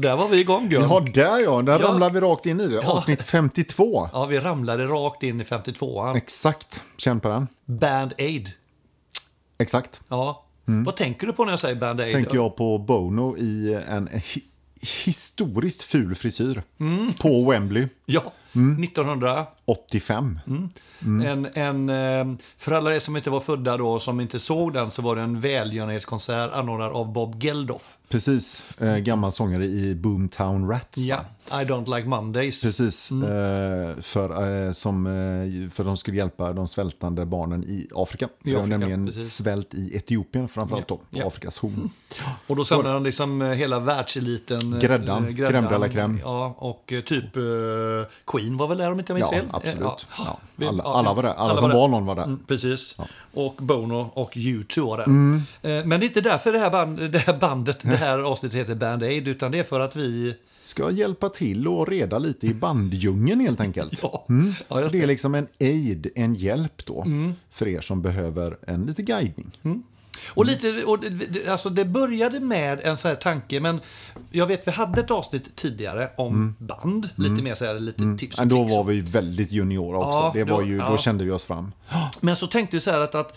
där var vi igång Björn. Ja, där ja. Där Ja. ramlar vi rakt in i det. Avsnitt 52. Ja, vi ramlade rakt in i 52an. Exakt. Känn på den. Band Aid. Exakt. Ja. Vad tänker du på när jag säger Band Aid? Tänker jag på Bono i en hi historiskt ful frisyr. Mm. På Wembley. Ja, Mm. 1900. 85. En, en, eh, för alla er som inte var födda då och som inte såg den så var det en välgörenhetskonsert anordnad av Bob Geldof. Precis. Eh, gammal sångare i Boomtown Rats. Ja, I don't like Mondays. Precis, eh, för, eh, som, eh, för de skulle hjälpa de svältande barnen i Afrika. För I det var Afrika, nämligen precis. svält i Etiopien framförallt då, på ja. Afrikas horn. Och då samlade han liksom eh, hela världseliten. eh, Gräddan. Crème de la crème. Ja, och typ Queen var väl där om inte jag minns Ja, fel. absolut. Ja. Alla, ja, alla ja. var där. Alla, som var någon var där. Mm, precis. Och Bono och U2 var där. Mm. Eh, Men det är inte därför det här, band, det här bandet, det här avsnittet heter Band Aid, utan det är för att vi... Ska hjälpa till och reda lite i banddjungeln helt enkelt. Ja, Mm. ja Så det är liksom en aid, en hjälp då, för er som behöver en lite guidning. Och lite, och alltså det började med en sån här tanke, men jag vet vi hade ett avsnitt tidigare om band, lite mer så här, lite tips och Men då var vi väldigt juniora också. Ja, det var då- ju, då ja. kände vi oss fram. Men så tänkte vi så här att, att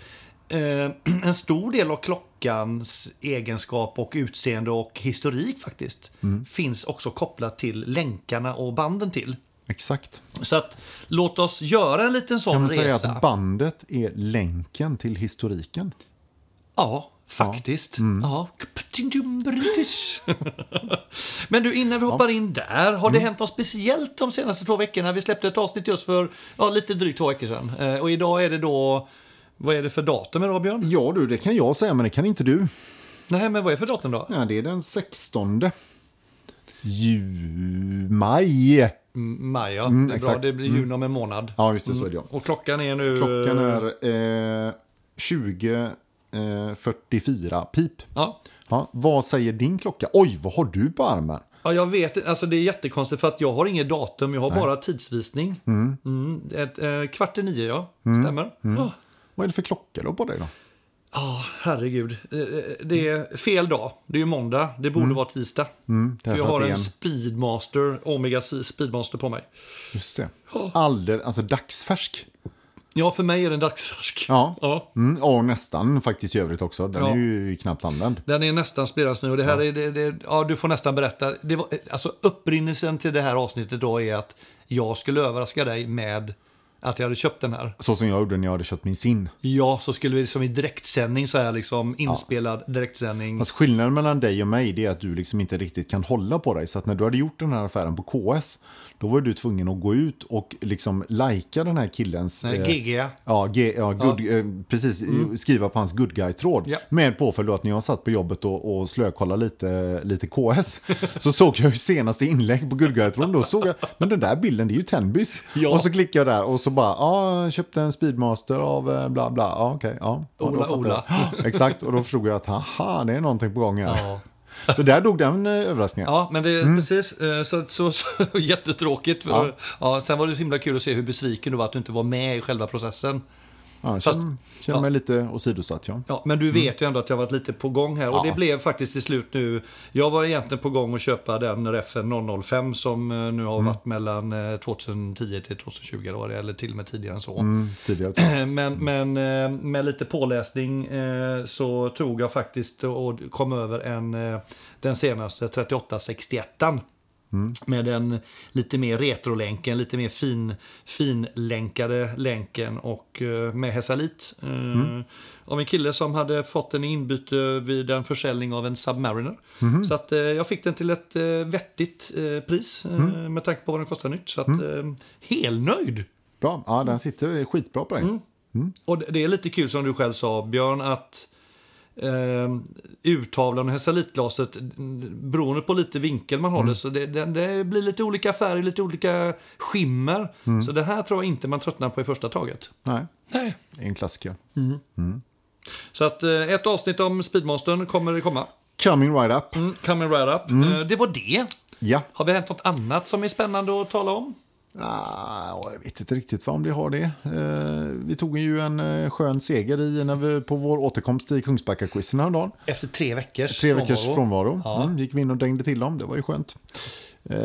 eh, en stor del av klockans egenskap och utseende och historik faktiskt Mm. finns också kopplat till länkarna och banden till. Exakt. Så att låt oss göra en liten Kan sån man säga resa. att bandet är länken till historiken? Ja, faktiskt. Mm. Ja. Men du, innan vi hoppar in där, har det Mm. hänt något speciellt de senaste två veckorna? Vi släppte ett avsnitt just för ja, lite drygt två veckor sedan. Eh, och idag är det då, vad är det för datum idag Björn? Ja du, det kan jag säga, men det kan inte du. Nej, men vad är det för datum då? Ja, det är den 16 ju... maj. Mm, Maj, ja. Mm, det är bra. Det blir juni om en månad. Ja, just det, så är det ja. Och klockan är nu... Klockan är eh, 20.44 pip. Ja. Ja, vad säger din klocka? Oj, vad har du på armen? Ja, jag vet Alltså det är jättekonstigt för att jag har inget datum. Jag har bara tidsvisning. Mm. ett, eh, kvart i nio, ja. Mm. Stämmer. Ja. Vad är det för klocka har på dig då? Ja, herregud. Eh, eh, Det är fel dag. Det är ju måndag. Det borde vara tisdag. Mm, För jag har en Speedmaster, Omega Speedmaster på mig. Just det. Alldeles, alltså dagsfärsk. Ja, för mig är den dagsfärsk. Ja. ja. Mm, och nästan faktiskt i övrigt också. Den Ja. är ju knappt använd. Den är nästan spelans nu och det här är, det, det, ja du får nästan berätta. Det var, alltså upprinnelsen till det här avsnittet då är att jag skulle överraska dig med att jag hade köpt den här. Så som jag gjorde när jag hade köpt min sin. Ja, så skulle vi som i direktsändning så här liksom inspelad direktsändning. Fast skillnaden mellan dig och mig är att du liksom inte riktigt kan hålla på dig. Så att när du hade gjort den här affären på KS, då var du tvungen att gå ut och liksom lajka den här killens... Nej, eh, GG. Ja, G, ja, good, eh, precis. Skriva på hans good guy-tråd. Ja. Med påföljd då att när jag satt på jobbet och, och slökollade lite, lite KS så såg jag ju senaste inlägg på good guy-tråden. Då såg jag, men den där bilden det är ju Tenbys. Ja. Och så klickade jag där och så bara, ja, köpte en Speedmaster av eh, bla bla. Ja, okej, ja. ja. Ola, Ola. Exakt, och då förstod jag att haha, det är någonting på gång här. Ja. Så där dog den eh, överraskningen. Ja, men det är precis. eh, Så, så, så jättetråkigt. Ja. Ja, sen var det så himla kul att se hur besviken du var att du inte var med i själva processen. Ja, jag Fast- känner, känner ja. mig lite åsidosatt, ja. Ja, men du vet ju ändå att jag varit lite på gång här. Och Ja. det blev faktiskt till slut nu. Jag var egentligen på gång att köpa den RFN 005 som eh, nu har varit mellan eh, 2010 till 2020 då, eller till och med tidigare än så. Mm, tidigare. Men, men eh, med lite påläsning eh, så tog jag faktiskt och kom över en, eh, den senaste 3861 Med den lite mer retrolänken, lite mer fin, finlänkade länken och eh, med Hesalit. Eh, Av en kille som hade fått den i inbyte vid en försäljning av en Submariner. Så att eh, jag fick den till ett vettigt pris eh, med tanke på vad den kostar nytt. Så att eh, helnöjd! Bra, ja, den sitter skitbra på dig. Mm. Och det är lite kul som du själv sa Björn att eh, urtavlan och hesalitglaset mm, beroende på lite vinkel man har det så det, det, det blir lite olika färger, lite olika skimmer. Så det här tror jag inte man tröttnar på i första taget. Nej, Nej. en klassiker. Så att eh, ett avsnitt om Speedmastern kommer det komma. Coming right up. Mm, coming right up. Eh, det var det. Ja, Har vi hänt något annat som är spännande att tala om? Ah, jag vet inte riktigt vad om det har det. Eh, vi tog ju en eh, skön seger i, när vi, på vår återkomst i Kungsbacka-quizen häromdagen. Efter tre veckors Tre veckors frånvaro. frånvaro. Ja. Mm, gick vi in och dängde till dem, det var ju skönt. Eh,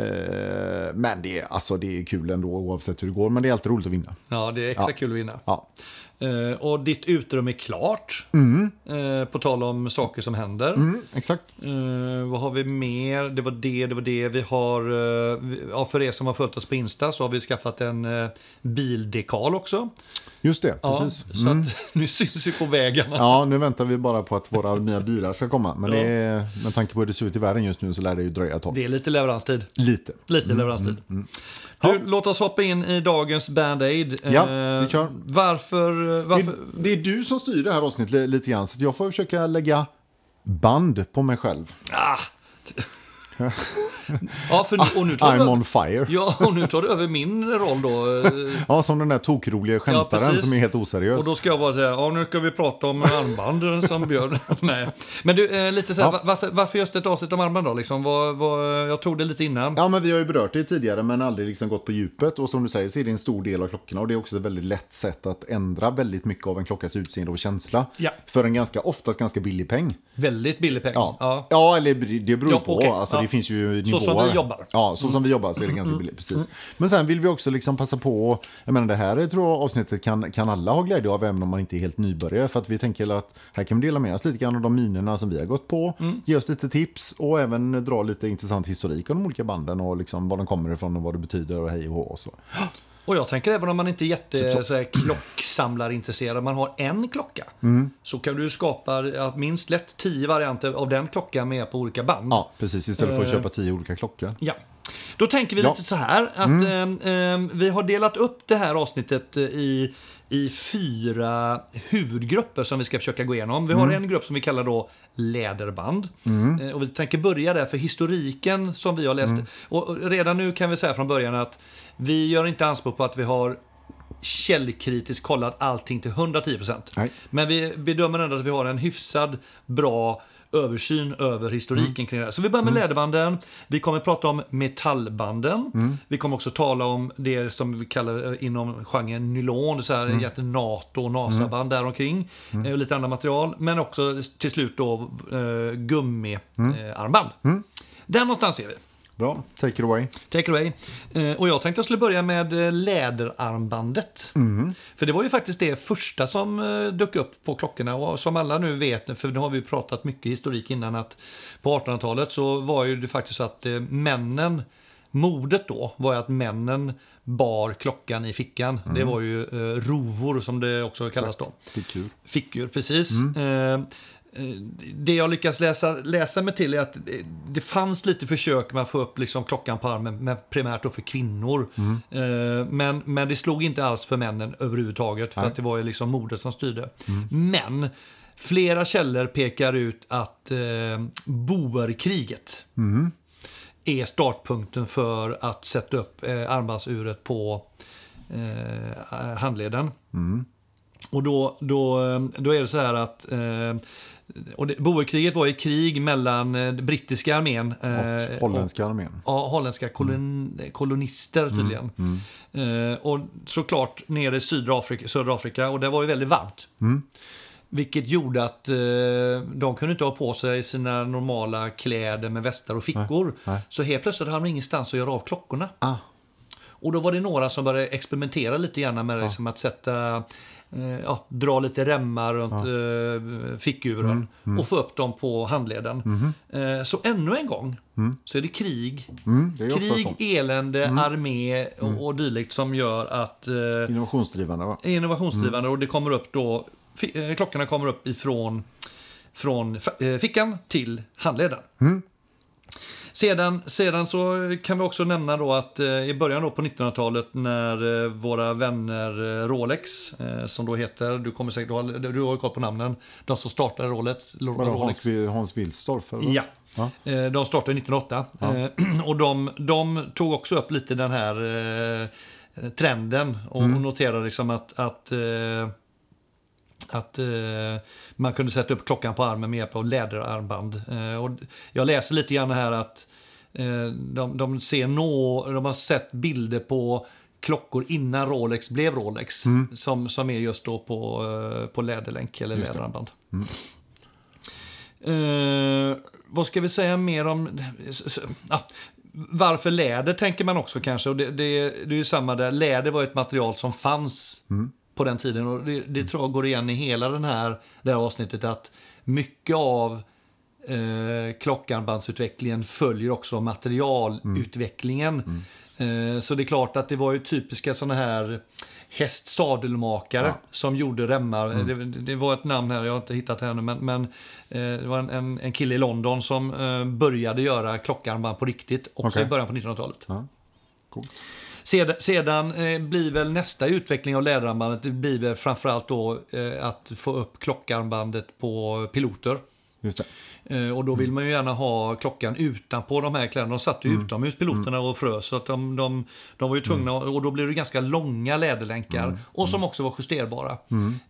men det är, alltså, det är kul ändå oavsett hur det går, men det är alltid roligt att vinna. Ja, det är extra Ja. kul att vinna. Ja. Eh, och ditt utrum är klart. Eh, på tal om saker som händer. Mm, exakt. Eh, vad har vi mer? Det var det, det var det. Vi har, eh, ja, för er som har följt oss på Insta så har vi skaffat en uh, bildekal också. Just det, Ja, precis. Så Mm. att nu syns vi på vägarna. Ja, nu väntar vi bara på att våra nya bilar ska komma. Men Ja. är, med tanke på hur det ser ut i världen just nu så lär det ju dröja ett tag. Det är lite leveranstid. Lite. Lite leveranstid. Du, låt oss hoppa in i dagens Band-Aid. Ja, Eh, vi kör. Varför? varför? Det, det är du som styr det här avsnittet li- lite grann, så jag får försöka lägga band på mig själv. Ah. ja, för och nu tar I'm över- on fire. Ja, och nu tar du över min roll då. eh, Ja, som den där tokroliga skämtaren precis. som är helt oseriös. Och då ska jag bara säga, ja nu ska vi prata om armband som Björn. Nej. Men du, eh, lite så här, Ja. va- varför, varför just ett avsnitt om armband då? Liksom, vad, vad, jag tog det lite innan. Ja, men vi har ju berört det tidigare men aldrig liksom gått på djupet. Och som du säger så är det en stor del av klockorna och det är också ett väldigt lätt sätt att ändra väldigt mycket av en klockas utseende och känsla. Ja. För en ganska, oftast ganska billig peng. Väldigt billig peng. Ja, Ja. ja. eller det beror Ja, på. okej. Alltså, Ja. Det finns ju. Så som vi jobbar. Mm. Ja, så som vi jobbar så är det ganska billigt. Precis. Men sen vill vi också liksom passa på, jag menar det här tror jag avsnittet kan, kan alla ha glädje av även om man inte är helt nybörjare. För att vi tänker att här kan vi dela med oss lite grann av de minerna som vi har gått på. Mm. Ge oss lite tips och även dra lite intressant historik om de olika banden och liksom var de kommer ifrån och vad det betyder och hej och hå och så. Och jag tänker även om man inte är jätte Typ så. så. här, klocksamlarintresserad, man har en klocka. Mm. Så kan du skapa minst lätt tio varianter av den klockan med på olika band. Ja, precis. Istället för att Eh. köpa tio olika klockor. Ja. Då tänker vi Ja. lite så här att ehm, ehm, vi har delat upp det här avsnittet eh, i, i fyra huvudgrupper som vi ska försöka gå igenom. Vi har en grupp som vi kallar då läderband. Eh, Och vi tänker börja där för historiken som vi har läst. Och och redan nu kan vi säga från början att vi gör inte anspråk på att vi har källkritiskt kollat allting till 110%. Nej. Men vi bedömer ändå att vi har en hyfsad bra översyn över historiken Mm. kring det här. Så vi börjar med läderbanden. Vi kommer prata om metallbanden. Mm. Vi kommer också tala om det som vi kallar eh, inom genren nylon, så här Mm. NATO och NASA-band däromkring. Eh, Och lite andra material. Men också till slut då eh, gummiarmband. Mm. Där någonstans är vi. Bra, take it away. Take it away. Eh, och jag tänkte jag skulle börja med eh, läderarmbandet. Mm. För det var ju faktiskt det första som eh, dök upp på klockorna. Och som alla nu vet, för nu har vi pratat mycket historik innan, att på 1800-talet så var ju det faktiskt så att männen, modet då, var ju att männen bar klockan i fickan. Det var ju eh, rovor som det också kallas då. Kul. Fickur, precis. Eh, det jag lyckas läsa, läsa mig till är att det, fanns lite försök med att få upp liksom klockan på armen, men primärt då för kvinnor. Eh, men, men det slog inte alls för männen överhuvudtaget, för Nej. att det var ju liksom modet som styrde. Men flera källor pekar ut att eh, boerkriget är startpunkten för att sätta upp eh, armbandsuret på eh, handleden. Och då, då, eh, då är det så här att eh, och det, boerkriget var ett krig mellan eh, brittiska armén eh, Och holländska armén. Ja, holländska kolon, kolonister tydligen. Eh, och såklart nere i södra Afrika, södra Afrika och det var ju väldigt varmt. Vilket gjorde att eh, de kunde inte ha på sig sina normala kläder med västar och fickor. nej. Så helt plötsligt hade de ingenstans att göra av klockorna. Ah. Och då var det några som började experimentera lite grann med liksom att sätta, eh, ja, dra lite remmar runt eh, fickuren och få upp dem på handleden. Eh, så ännu en gång så är det krig, Mm, det är krig, elände, armé och, och dylikt som gör att eh, Innovationsdrivande va? innovationsdrivande och det kommer upp då, eh, klockorna kommer upp ifrån från eh, fickan till handleden. Sedan, sedan så kan vi också nämna då att eh, i början då på 1900-talet när eh, våra vänner eh, Rolex, som då heter, du kommer säkert du har, du har koll på namnen, de som startade Rolex. Rolex. Hans, Wil- Hans Wilsdorf? eller? Ja. Ja. De startade 1908. Eh, Och de, de tog också upp lite den här trenden och Mm. noterade liksom att, att, att eh, man kunde sätta upp klockan på armen med hjälp av läderarmband. Eh, Och jag läser lite grann här att eh, de, de, ser nå, de har sett bilder på klockor innan Rolex blev Rolex. Som, som är just då på, eh, på läderlänk eller Just läderarmband. Eh, vad ska vi säga mer om... Ja, varför läder tänker man också kanske. Och det, det, det är ju samma där. Läder var ett material som fanns på den tiden. Och det, det tror jag går igen i hela den här, det här avsnittet. Att mycket av eh, klockarmbandsutvecklingen följer också materialutvecklingen. Eh, så det är klart att det var ju typiska sådana här hästsadelmakare som gjorde remmar. Det, det var ett namn här, jag har inte hittat nu, men, men eh, det var en, en, kille i London som eh, började göra klockarmband på riktigt, också Okej. i början på 1900-talet. Ja. Coolt. Sedan, sedan eh, blir väl nästa utveckling av läderarmbandet, det blir väl framförallt då eh, att få upp klockarmbandet på piloter. Eh, och då vill man ju gärna ha klockan utanpå de här kläderna. De satt ju utomhus piloterna och frös. Så att de, de, de var ju tvungna, och då blir det ganska långa läderlänkar. Och som också var justerbara.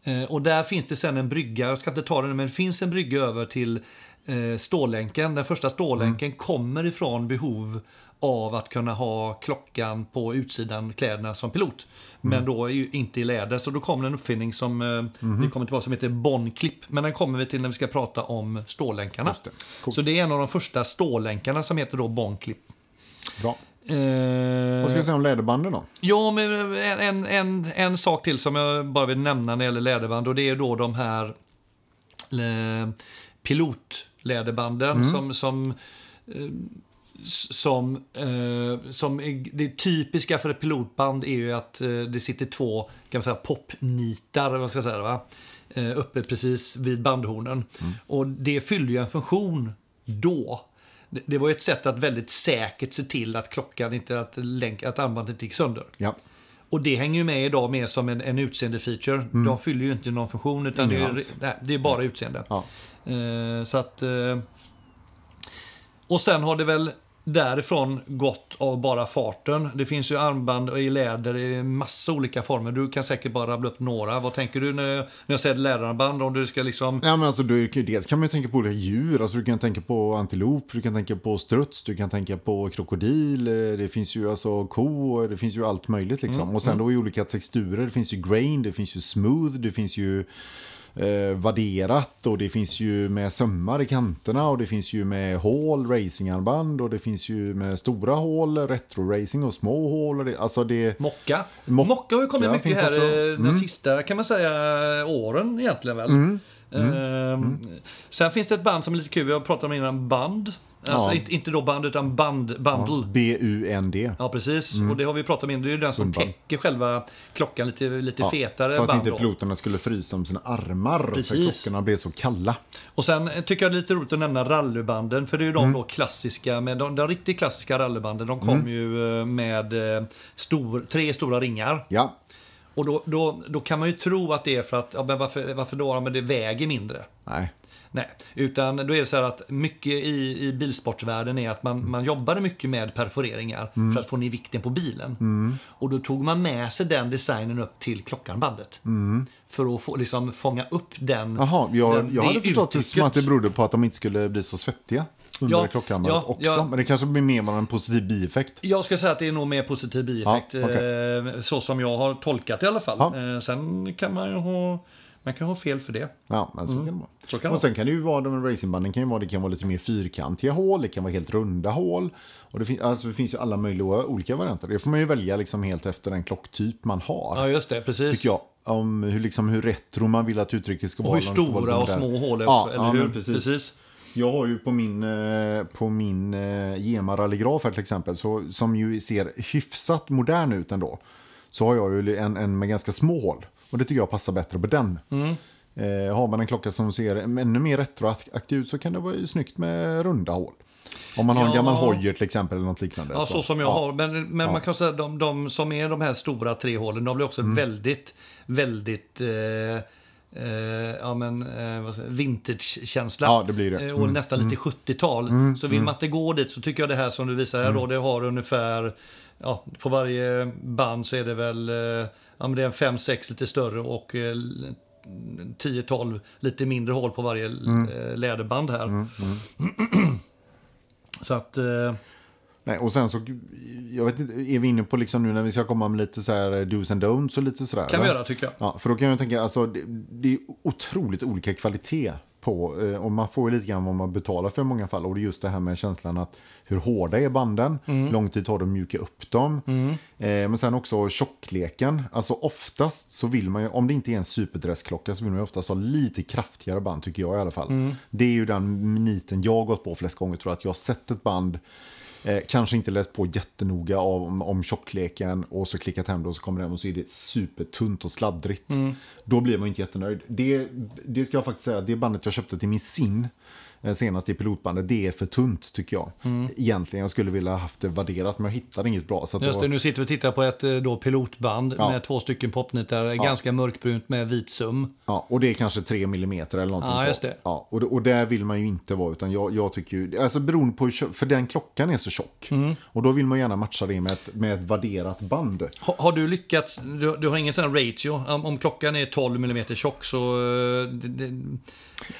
Eh, och där finns det sen en brygga, jag ska inte ta den men det finns en brygga över till eh, stålänken. Den första stålänken kommer ifrån behov av att kunna ha klockan på utsidan kläderna som pilot. Men då är ju inte i läder. Så då kommer en uppfinning som eh, vi kommer tillbaka som heter Bondclip. Men den kommer vi till när vi ska prata om stålänkarna. Det. Så det är en av de första stålänkarna som heter då Bondclip. Bra. Eh, Vad ska vi säga om läderbanden då? Ja, men en, en, en, en sak till som jag bara vill nämna när det gäller läderband och det är då de här eh, pilotläderbanden som, som eh, som, eh, som är, det typiska för ett pilotband är ju att eh, det sitter två kan man säga, popnitar vad ska jag säga, va? Eh, uppe precis vid bandhornen. Och det fyllde ju en funktion då. Det, det var ju ett sätt att väldigt säkert se till att klockan inte, att, länk, att armbandet inte gick sönder. Ja. Och det hänger ju med idag mer som en, en utseende-feature. De fyller ju inte någon funktion utan det är, alls. nej, det är bara utseende. Ja. Eh, så att... Eh, och sen har det väl därifrån gått av bara farten. Det finns ju armband i läder i massa olika former. Du kan säkert bara rabbla upp några. Vad tänker du när, när jag säger läderarmband? Om du ska liksom... Ja, men alltså, du, dels kan man ju tänka på olika djur. Alltså, du kan tänka på antilop, du kan tänka på struts, du kan tänka på krokodil. eh, Det finns ju alltså ko, det finns ju allt möjligt liksom. Och sen då i olika texturer. Det finns ju grain, det finns ju smooth, det finns ju eh, vadderat och det finns ju med sömmar i kanterna och det finns ju med hål, racingarmband och det finns ju med stora hål, retro-racing och små hål. Och det, alltså det... Mocka. Mock- Mocka har ju kommit mycket här eh, Mm. de sista, kan man säga, åren egentligen väl. Mm. Ehm, Sen finns det ett band som är lite kul, vi har pratat om innan, band. Alltså inte, inte då band utan band, bundle. B-U-N-D. Ja, precis. Och det har vi pratat om innan. Det är ju den som Hundband. täcker själva klockan lite, lite fetare för att band. inte då. piloterna skulle frysa om sina armar. För Precis. klockorna blev så kalla. Och sen tycker jag det är lite roligt att nämna rallybanden. För det är ju de Mm. då klassiska, med de, de riktigt klassiska rallybanden. De kom ju eh, med eh, stor, tre stora ringar. Ja, Och då, då, då kan man ju tro att det är för att, ja, men varför, varför då? Ja, men det väger mindre. nej. Nej, utan då är det så här att mycket i, i bilsportsvärlden är att man, man jobbade mycket med perforeringar Mm. för att få ner vikten på bilen. Och då tog man med sig den designen upp till klockarmbandet. För att få, liksom, fånga upp den. Mm. Jaha, jag, den, jag hade förstått det som att det berodde på att de inte skulle bli så svettiga under Ja, klockarmbandet ja, också. ja. Men det kanske blir mer bara en positiv bieffekt. Jag ska säga att det är nog mer positiv bieffekt. Ja, okej. eh, Så som jag har tolkat det i alla fall. Eh, Sen kan man ju ha, man kan ha fel för det. Ja, men så kan det vara. Så kan och sen kan det ju vara, de racingbanden kan ju vara, det kan vara lite mer fyrkantiga hål, det kan vara helt runda hål. Och det, fin- alltså, det finns ju alla möjliga olika varianter. Det får man ju välja liksom helt efter den klocktyp man har. Ja, just det. Precis. Tycker jag. Om hur, liksom, hur retro man vill att uttrycket ska Och vara. hur ska vara stora och små hål är Ja, också, eller ja, hur? men precis. Jag har ju på min, eh, på min eh, Gema rallygraf här till exempel, så, som ju ser hyfsat modern ut ändå, så har jag ju en, en med ganska små hål. Och det tycker jag passar bättre på den. Mm. Eh, har man en klocka som ser ännu mer retroaktig ut så kan det vara snyggt med runda hål. Om man har en Ja. gammal Hoyer till exempel eller något liknande. Ja, så som jag ja. har. Men, men man kan säga att de, de som är de här stora tre hålen, de blir också Mm. väldigt, väldigt eh, eh, ja, men, eh, vintage-känsla. Ja, det blir det. Eh, Och Mm, nästan lite 70-tal. så vill man inte gå dit så tycker jag det här som du visar här då, Mm. det har ungefär, ja, på varje band så är det väl, eh, ja men det är en 5-6 lite större och eh, 10-12 lite mindre hål på varje Mm. eh, läderband här. Så att... Eh, Nej, och sen så, jag vet inte, är vi inne på liksom nu när vi ska komma med lite så här do's and don'ts och lite sådär? kan vi göra tycker jag. Ja, för då kan jag tänka, alltså det, det är otroligt olika kvalitet på, eh, och man får ju lite grann vad man betalar för i många fall. Och det är just det här med känslan att hur hårda är banden, hur lång tid tar det att mjuka upp dem. Eh, men sen också tjockleken. Alltså oftast så vill man ju, om det inte är en superdressklocka så vill man ju oftast ha lite kraftigare band tycker jag i alla fall. Det är ju den miniten jag har gått på flest gånger tror jag, att jag har sett ett band Eh, kanske inte läst på jättenoga om, om tjockleken och så klickat hem det och så kommer det hem och så är det supertunt och sladdrigt. Då blir man inte jättenöjd. Det, det ska jag faktiskt säga, det bandet jag köpte till min sin senast i pilotbandet, det är för tunt tycker jag. Egentligen, jag skulle vilja ha haft det värderat men jag hittade inget bra. Så Just det, nu sitter vi och tittar på ett eh, då, pilotband Ja. med två stycken popnitar. Ganska mörkbrunt med vit sum. Ja, och det är kanske 3 mm eller någonting Ja, så. just det. Ja, och, och där vill man ju inte vara, utan jag, jag tycker ju, alltså beroende på, hur för den klockan är så tjock. Mm. Och då vill man gärna matcha det med ett, med ett värderat band. Ha, har du lyckats, du, du har ingen sån ratio? Om, om klockan är 12 mm tjock så... eh, Det, det,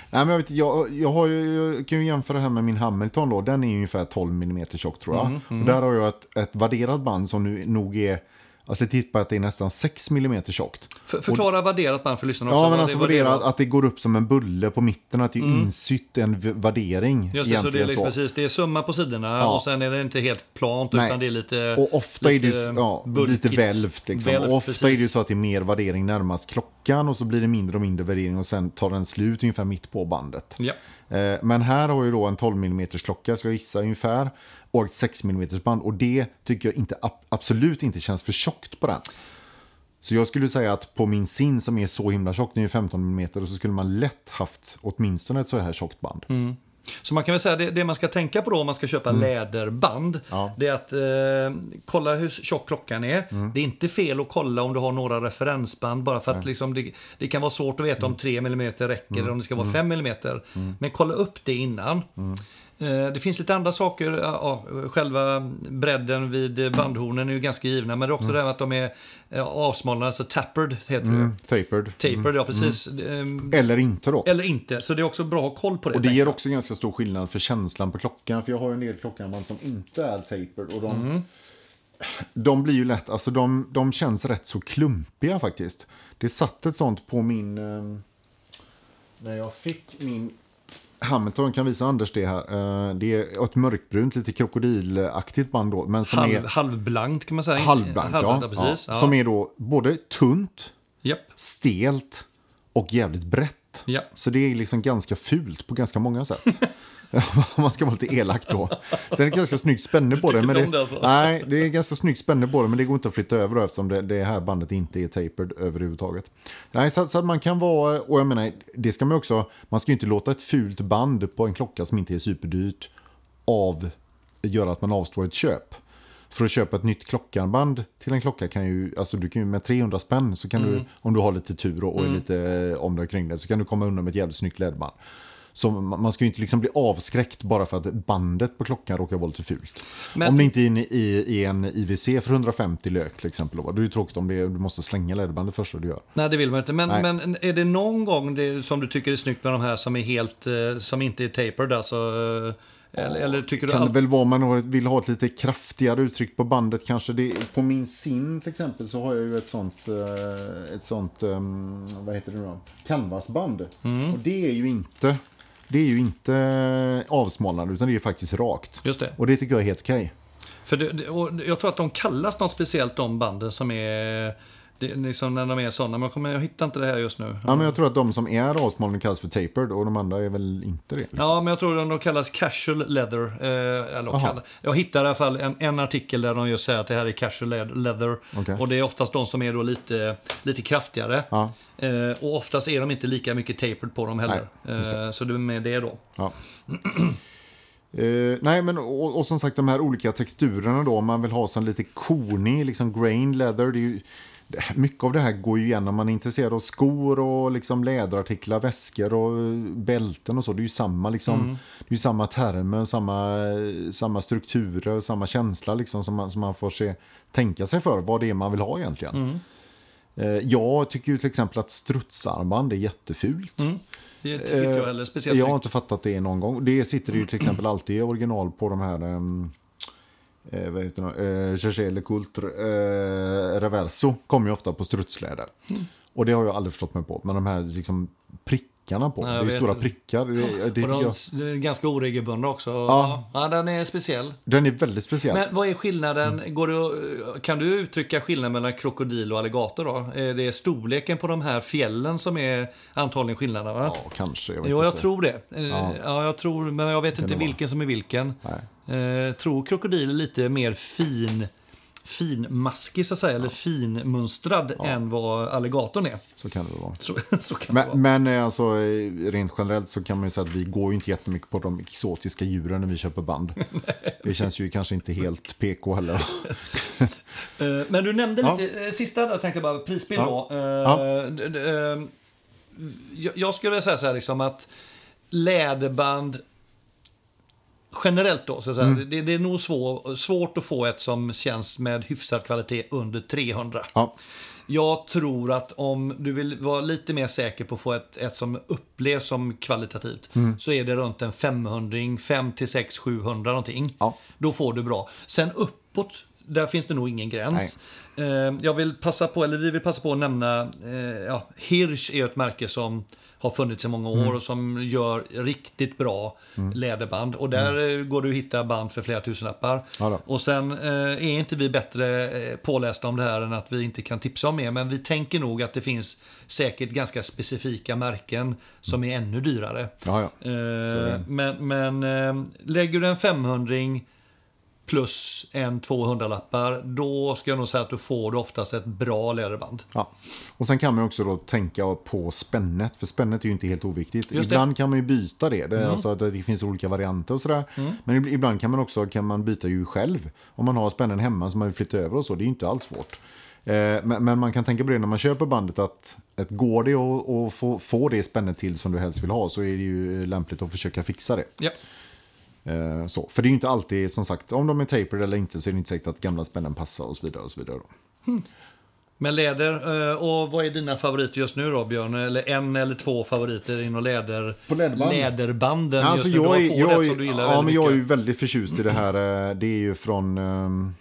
Nej, men jag, vet, jag, jag, har ju, jag kan ju jämföra här med min Hamilton då, den är ungefär 12 mm tjock tror jag. Mm, Och där har jag ett, ett värderat band som nu nog är, alltså jag tippar att det är nästan 6 mm tjockt. för, förklara värderat band för lyssnarna också. Ja, men alltså värderat att det går upp som en bulle på mitten, att det är insytt en värdering. Just det, så det är liksom, precis, det är summa på sidorna Ja. och sen är det inte helt plant Nej. utan det är lite... Och ofta är det lite ju ja, lite välvt. Liksom. Välvt, och ofta precis. är det ju så att det är mer värdering närmast klockan och så blir det mindre och mindre värdering och sen tar den slut ungefär mitt på bandet. Ja. Eh, Men här har jag då en 12 mm klocka, ska jag gissa ungefär, och ett 6 mm band. Och det tycker jag inte, ab- absolut inte känns för tjockt på den. Så jag skulle säga att på min sin som är så himla tjock, den är ju 15 mm, och så skulle man lätt haft åtminstone ett så här tjockt band. Så man kan väl säga det, det man ska tänka på då om man ska köpa läderband. Mm. Ja. Det är att eh, kolla hur tjock klockan är. Mm. Det är inte fel att kolla om du har några referensband. Bara för att liksom det, det kan vara svårt att veta om 3 mm räcker eller om det ska vara 5 mm. Men kolla upp det innan. Eh, Det finns lite andra saker. Ja, själva bredden vid bandhornen är ju ganska givna. Men det är också det här att de är avsmalnade, alltså tapered heter det. Mm, tapered. Tapered, ja precis. Ehm, Eller inte då. Eller inte, så det är också bra att ha koll på det. Och det ger också ganska stor skillnad för känslan på klockan. För jag har ju en del klockanband som inte är tapered. Och de, Mm. de blir ju lätt, alltså de, de känns rätt så klumpiga faktiskt. Det satt ett sånt på min... Eh, när jag fick min Hamilton, kan visa Anders det här. Eh, det är ett mörkbrunt, lite krokodilaktigt band då. Men som Halv, är halvblankt kan man säga. halvblankt. Ja, ja, precis. ja, Ja. Som är då både tunt, Japp. stelt och jävligt brett. Ja. Så det är liksom ganska fult på ganska många sätt. Man ska vara lite elak då. Sen är det ganska snyggt spänne på det. Men om det alltså? Nej, det är ganska snyggt spänne på det. Men det går inte att flytta över eftersom det, det här bandet inte är tapered överhuvudtaget. Nej, så, så att man kan vara, och jag menar, det ska man också, man ska ju inte låta ett fult band på en klocka som inte är superdyrt av, göra att man avstår ett köp. För att köpa ett nytt klockarmband till en klocka kan ju, alltså du kan ju med 300 spänn så kan du, om du har lite tur och, och är lite eh, om dig kring det, så kan du komma undan med ett jävligt snyggt ledband. Så man man ska ju inte liksom bli avskräckt bara för att bandet på klockan råkar vara lite fult. Men- om det inte är inne i, en IWC för 150 lök till exempel, då, är det ju tråkigt om det, du måste slänga ledbandet först du gör. Nej, det vill man inte. Men, Nej. men är det någon gång det, som du tycker är snyggt med de här som är helt, eh, som inte är tapered alltså? eh, Eller, eller tycker du Kan det allt? väl vara man har- vill ha ett lite kraftigare uttryck på bandet kanske. Det, på min sin till exempel så har jag ju ett sånt, eh, ett sånt um, vad heter det nu då? Canvasband. Mm. Och det är ju inte, det är ju inte avsmalnande utan det är faktiskt rakt. Just det. Och det tycker jag är helt okej. För det, det- och jag tror att de kallas något speciellt de banden som är, det, liksom när de är sådana. Men jag, kommer, jag hittar inte det här just nu. Ja, men jag tror att de som är avsmalnande kallas för tapered och de andra är väl inte det. Liksom. Ja, men jag tror att de kallas casual leather. Eh, eller jag hittar i alla fall en, en artikel där de just säger att det här är casual le- leather. Okej. Och det är oftast de som är då lite, lite kraftigare. Ja. Eh, och oftast är de inte lika mycket tapered på dem heller. eh, så det är med det då. Ja. Eh, nej, men och, och som sagt de här olika texturerna då, om man vill ha sån lite kornig, liksom grain leather, det är ju, det- mycket av det här går ju igen om man är intresserad av skor och liksom läderartiklar, väskor och eh, bälten och så. Det är ju samma, liksom, det är ju samma termer, samma, samma strukturer, samma känsla liksom, som, man, som man får se, tänka sig för vad det är man vill ha egentligen. Eh, jag tycker ju till exempel att strutsarmband är jättefult. Det tycker inte jag heller. Speciellt Jag har inte fattat det någon gång. Det sitter ju till exempel alltid i original på de här... eh, vad heter det, eh, Cherché Le Coultre eh, Reverso kommer ju ofta på strutsläder. Mm. Och det har jag aldrig förstått mig på. Men de här liksom prickarna på, Nej, det är stora inte. prickar. Det, det de jag, är ganska oregelbundna också. Ja. Ja. den är speciell. den är väldigt speciell. Men vad är skillnaden? Går det, kan du uttrycka skillnaden mellan krokodil och alligator då? Är det storleken på de här fjällen som är antagligen skillnaden? Va? Ja, kanske. Jag Jo, jag inte. tror det. Ja. Ja. ja, jag tror, men jag vet inte det vilken som är vilken. Nej. Eh, tror krokodil är lite mer fin, finmaskig så att säga, eller finmönstrad än vad alligatorn är. Så kan det vara. Så, så kan det vara. Men, men eh, alltså, eh, rent generellt så kan man ju säga att vi går ju inte jättemycket på de exotiska djuren när vi köper band. det känns ju kanske inte helt PK heller. Eh, Men du nämnde Ja. lite, sista där tänkte jag bara, prisbild Ja. då. Ja. jag- Jag skulle säga så här liksom att läderband generellt då, så att Mm. det, det är nog svår, svårt att få ett som känns med hyfsad kvalitet under 300. ja, Jag tror att om du vill vara lite mer säker på att få ett, ett som upplevs som kvalitativt Mm. så är det runt en 500, 5 till 6, 700 någonting. Ja. Då får du bra. Sen uppåt, där finns det nog ingen gräns. Eh, jag vill passa på, eller vi vill passa på att nämna, eh, ja, Hirsch är ett märke som har funnits i många år Mm. och som gör riktigt bra läderband. Och där eh, går du att hitta band för flera tusenlappar. Mm. Ja. Och sen eh, är inte vi bättre pålästa om det här än att vi inte kan tipsa om mer. Men vi tänker nog att det finns säkert ganska specifika märken som är ännu dyrare. ja, ja. Eh, men men eh, lägger du en 500 plus en 200-lappar, då ska jag nog säga att du får du oftast ett bra läderband. Ja. Och sen kan man också då tänka på spännet, för spännet är ju inte helt oviktigt. Ibland kan man ju byta det, det, är alltså, det finns olika varianter och sådär. Men ib- ibland kan man också kan man byta ju själv. Om man har spännen hemma som man vill flytta över och så, det är ju inte alls svårt. Eh, men, men man kan tänka på det när man köper bandet att, att går det att att få, få det spännet till som du helst vill ha så är det ju lämpligt att försöka fixa det. Ja. Eh, så. För det är ju inte alltid, som sagt, om de är tapered eller inte så är det inte säkert att gamla spännen passar och så vidare. Och så vidare då. Men läder, eh, och vad är dina favoriter just nu då Björn? Eller en eller två favoriter inom läder, På läderband? läderbanden Ja, just alltså nu? jag, är, jag, det är, som du gillar ja, men jag är ju väldigt förtjust i det här. eh, Det är ju från... ehm,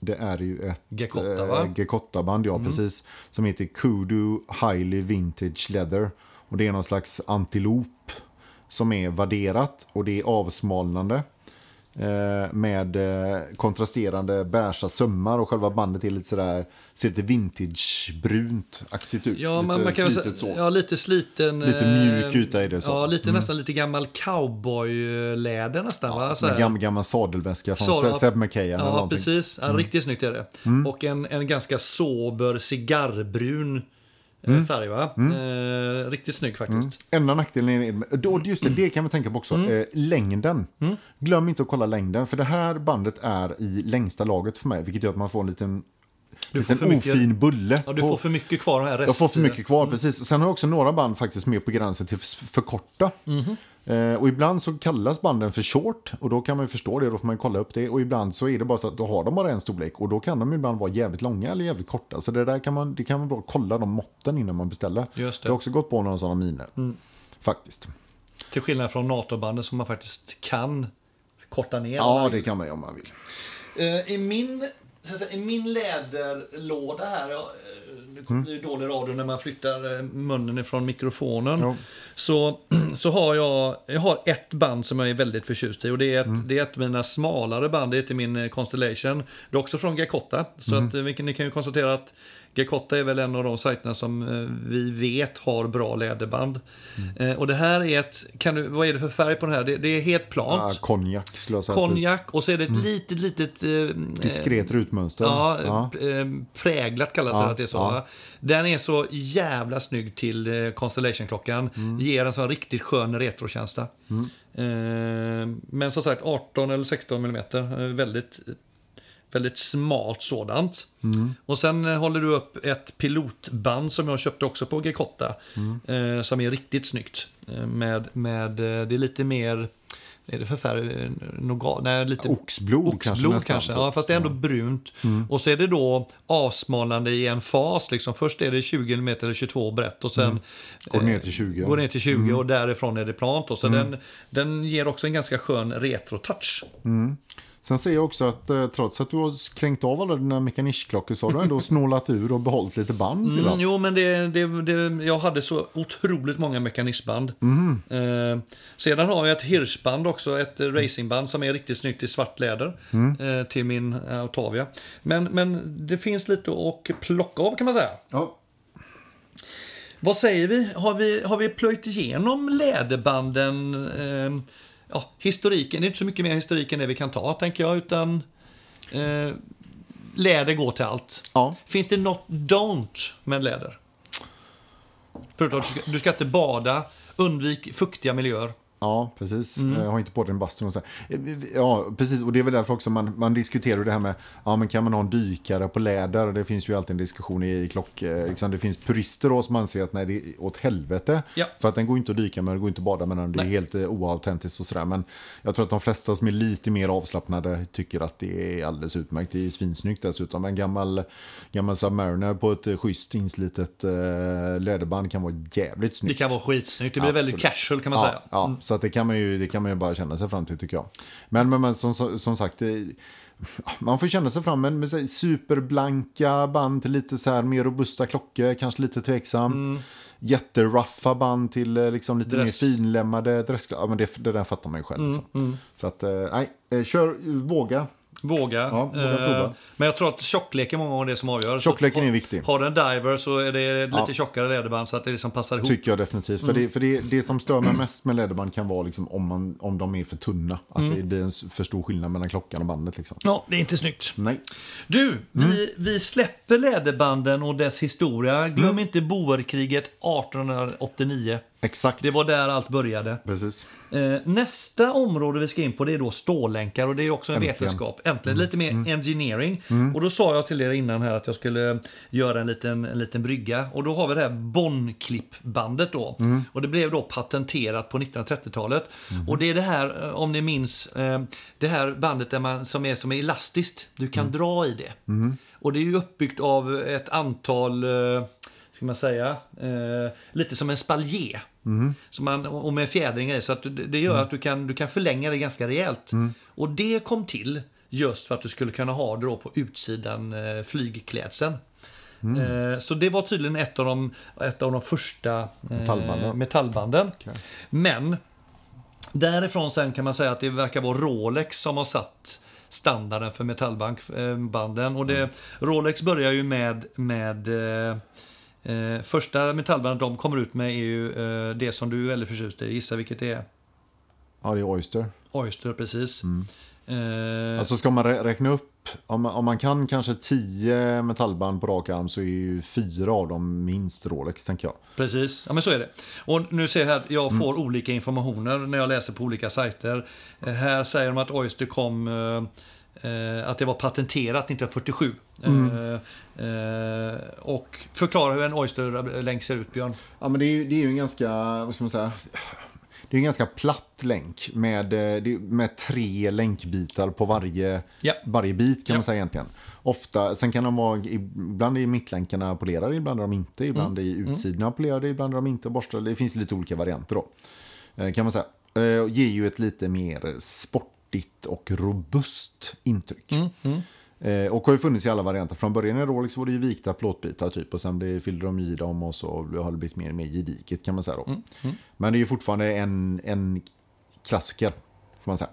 Det är ju ett? Mm. Gekotta-band, ja precis. Som heter Kudu Highly Vintage Leather. Och det är någon slags antilop som är värderat och det är avsmalnande. eh, Med eh, kontrasterande beiga sömmar och själva bandet är lite sådär, ser lite vintagebrunt-aktigt ut. Ja, lite man, kan slitet säga, så. ja, lite sliten. Lite eh, mjuk yta är det så. Ja, lite nästan lite gammal cowboyläder nästan. va? Så Som en gammal, gammal sadelväska från Sadel- Se- Seb McKayan eller Ja, någonting. Mm. precis. Ja, Riktigt snyggt är det. Och en, en ganska sober cigarrbrun eh, Mm. färg va? Eh, riktigt snygg faktiskt. Enda nackdelen är, då, just det, det kan vi tänka på också. Mm. Eh, längden. Glöm inte att kolla längden, för det här bandet är i längsta laget för mig, vilket gör att man får en liten, Du får för mycket- ofin bulle. Ja, du får för mycket kvar här rest... jag får för mycket kvar, precis. Och sen har jag också några band faktiskt med på gränsen till för för korta. Mhm. Eh, och ibland så kallas banden för short och då kan man förstå det, då får man kolla upp det. Och ibland så är det bara så att då har de bara en storlek och då kan de ibland vara jävligt långa eller jävligt korta. Så det där kan man, det kan man bara kolla de måtten innan man beställer. Just det. Jag har också gått på några sådana miner. Faktiskt. Till skillnad från NATO-bandet som man faktiskt kan korta ner. Ja, det kan man ju om man vill. Eh, I min, så att säga, i min läderlåda här, ja, eh, det kommer bli dålig radio när man flyttar eh, munnen ifrån mikrofonen. Jo. Så, så har jag, jag har ett band som jag är väldigt förtjust i och det är ett, det är ett av mina smalare band, det heter min eh, Constellation. Det är också från Gekotta, så att, vi kan- ni kan ju konstatera att Gekotta är väl en av de sajterna som eh, vi vet har bra läderband. Eh, och det här är ett, kan du, vad är det för färg på den här? Det, det är helt plant. Ah, konjak skulle jag säga. typ. Konjak och så är det ett litet, litet... Eh, Diskret rutmönster. Ja, ja. eh, präglat kallas det Ja, att det är så. ja. Den är så jävla snygg till eh, Constellation-klockan. Mm. Ger en sån riktigt skön retrokänsla. Eh, men som sagt 18 eller 16 mm. Eh, väldigt, väldigt smalt sådant. Mm. Och sen eh, håller du upp ett pilotband som jag köpte också på Gekotta. Mm. Eh, som är riktigt snyggt. Eh, med, med, eh, det är lite mer... Är det för färg? Eh, Nougat? Nej, lite... Oxblod, kanske Oxblod nästan, kanske, typ. ja, fast det är ändå brunt. Och så är det då avsmalnande i en fas. Liksom. Först är det 20 mm eller 22 brett och sen Går ner till 20. går ner till 20 och därifrån är det plant. Och så den, den ger också en ganska skön retro-touch. Sen ser jag också att eh, trots att du har kränkt av alla dina mekanischklockor så har du ändå snålat ur och behållit lite band till Mm, jo, men det, det, det, jag hade så otroligt många mekanismband. Eh, sedan har jag ett Hirschband också, ett eh, racingband som är riktigt snyggt i svart läder eh, till min eh, Octavia. Men, men det finns lite att plocka av kan man säga. Ja. Vad säger vi? Har vi, har vi plöjt igenom läderbanden? Eh, ja, historiken, det är inte så mycket mer historik än det vi kan ta tänker jag, utan eh, läder går till allt. Ja. Finns det något don't med läder? Förutom att du ska, du ska inte bada, undvik fuktiga miljöer. Ja, precis. Mm. Jag har inte på dig en bastu. och så. Ja, precis. Och det är väl därför också man, man diskuterar det här med, ja men kan man ha en dykare på läder? Det finns ju alltid en diskussion i, i klock... eh, Liksom, det finns purister då som anser att nej, det är åt helvete. Ja. För att den går inte att dyka med, den går inte att bada med den. Det är Nej. helt eh, oautentiskt och sådär. Men jag tror att de flesta som är lite mer avslappnade tycker att det är alldeles utmärkt. Det är svinsnyggt dessutom. En gammal, gammal Submariner på ett eh, schysst inslitet eh, läderband kan vara jävligt Det snyggt. kan vara skitsnyggt, det blir väldigt Absolut. casual kan man ja, säga. Ja, så att det, kan man ju, det kan man ju bara känna sig fram till tycker jag. Men, men, men som, som sagt, det, man får känna sig fram med, med superblanka band till lite så här mer robusta klockor, kanske lite tveksamt. Mm. Jätteruffa band till eh, liksom lite Dress. mer finlämmade dressklockor. Ja, men det, det där fattar man ju själv. Mm, liksom. Så att, eh, nej, eh, kör, våga. Våga. Ja, våga Eh. Men jag tror att tjockleken många gånger är det som avgör. Tjockleken är viktig. Har du en diver så är det lite Ja. tjockare läderband så att det liksom passar ihop. Tycker jag definitivt. För, det, för det, det som stör mig mest med läderband kan vara liksom om, man, om de är för tunna. Att Mm. det blir en för stor skillnad mellan klockan och bandet. Liksom. Ja, det är inte snyggt. Nej. Du, Mm. vi, vi släpper läderbanden och dess historia. Glöm inte boerkriget 1889. Exakt. Det var där allt började. Precis. Eh, nästa område vi ska in på det är då stålänkar och det är också en Äntligen. vetenskap. Äntligen, lite mer engineering. Och då sa jag till er innan här att jag skulle göra en liten, en liten brygga. Och då har vi det här Bondklippbandet då. Och det blev då patenterat på 1930-talet. Och det är det här, eh, om ni minns, eh, det här bandet där man, som är som är elastiskt. Du kan dra i det. Och det är ju uppbyggt av ett antal eh, ska man säga, eh, lite som en spaljer. Så man, och med fjädringar i, så att det- gör att du kan, du kan förlänga det ganska rejält. Och det kom till just för att du skulle kunna ha det då på utsidan eh, flygklädseln. Eh, så det var tydligen ett av de, ett av de första eh, Metallbanden. metallbanden. Men därifrån sen kan man säga att det verkar vara Rolex som har satt standarden för metallbanden. Och det, Rolex börjar ju med, med eh, första metallbandet de kommer ut med är ju eh, det som du är väldigt förtjust i. Gissa vilket det är? Ja, det är Oyster. Oyster, precis. Eh, Alltså ska man rä- räkna upp, om man, om man kan kanske tio metallband på rak arm så är ju fyra av dem minst Rolex, tänker jag. Precis, ja men så är det. Och nu ser jag här, jag får olika informationer när jag läser på olika sajter. Eh, här säger de att Oyster kom, eh, att det var patenterat 1947. Eh, eh, och förklara hur en Oyster-länk ser ut, Björn. Ja, men det är ju, det är ju en ganska, vad ska man säga, det är en ganska platt länk med, eh, med tre länkbitar på varje, Ja. varje bit kan Ja. man säga egentligen. Ofta, sen kan de vara, ibland är mittlänkarna polerade, ibland är de inte, ibland är utsidorna polerade, ibland är de inte borstade. Det finns lite olika varianter då. Eh, Kan man säga. Eh, ger ju ett lite mer sportigt och robust intryck. Eh, och har ju funnits i alla varianter. Från början i Rolex var det ju vikta plåtbitar typ och sen blev- fyllde de i dem och så har det blivit mer, mer gediget kan man säga då. Men det är ju fortfarande en, en klassiker får man säga.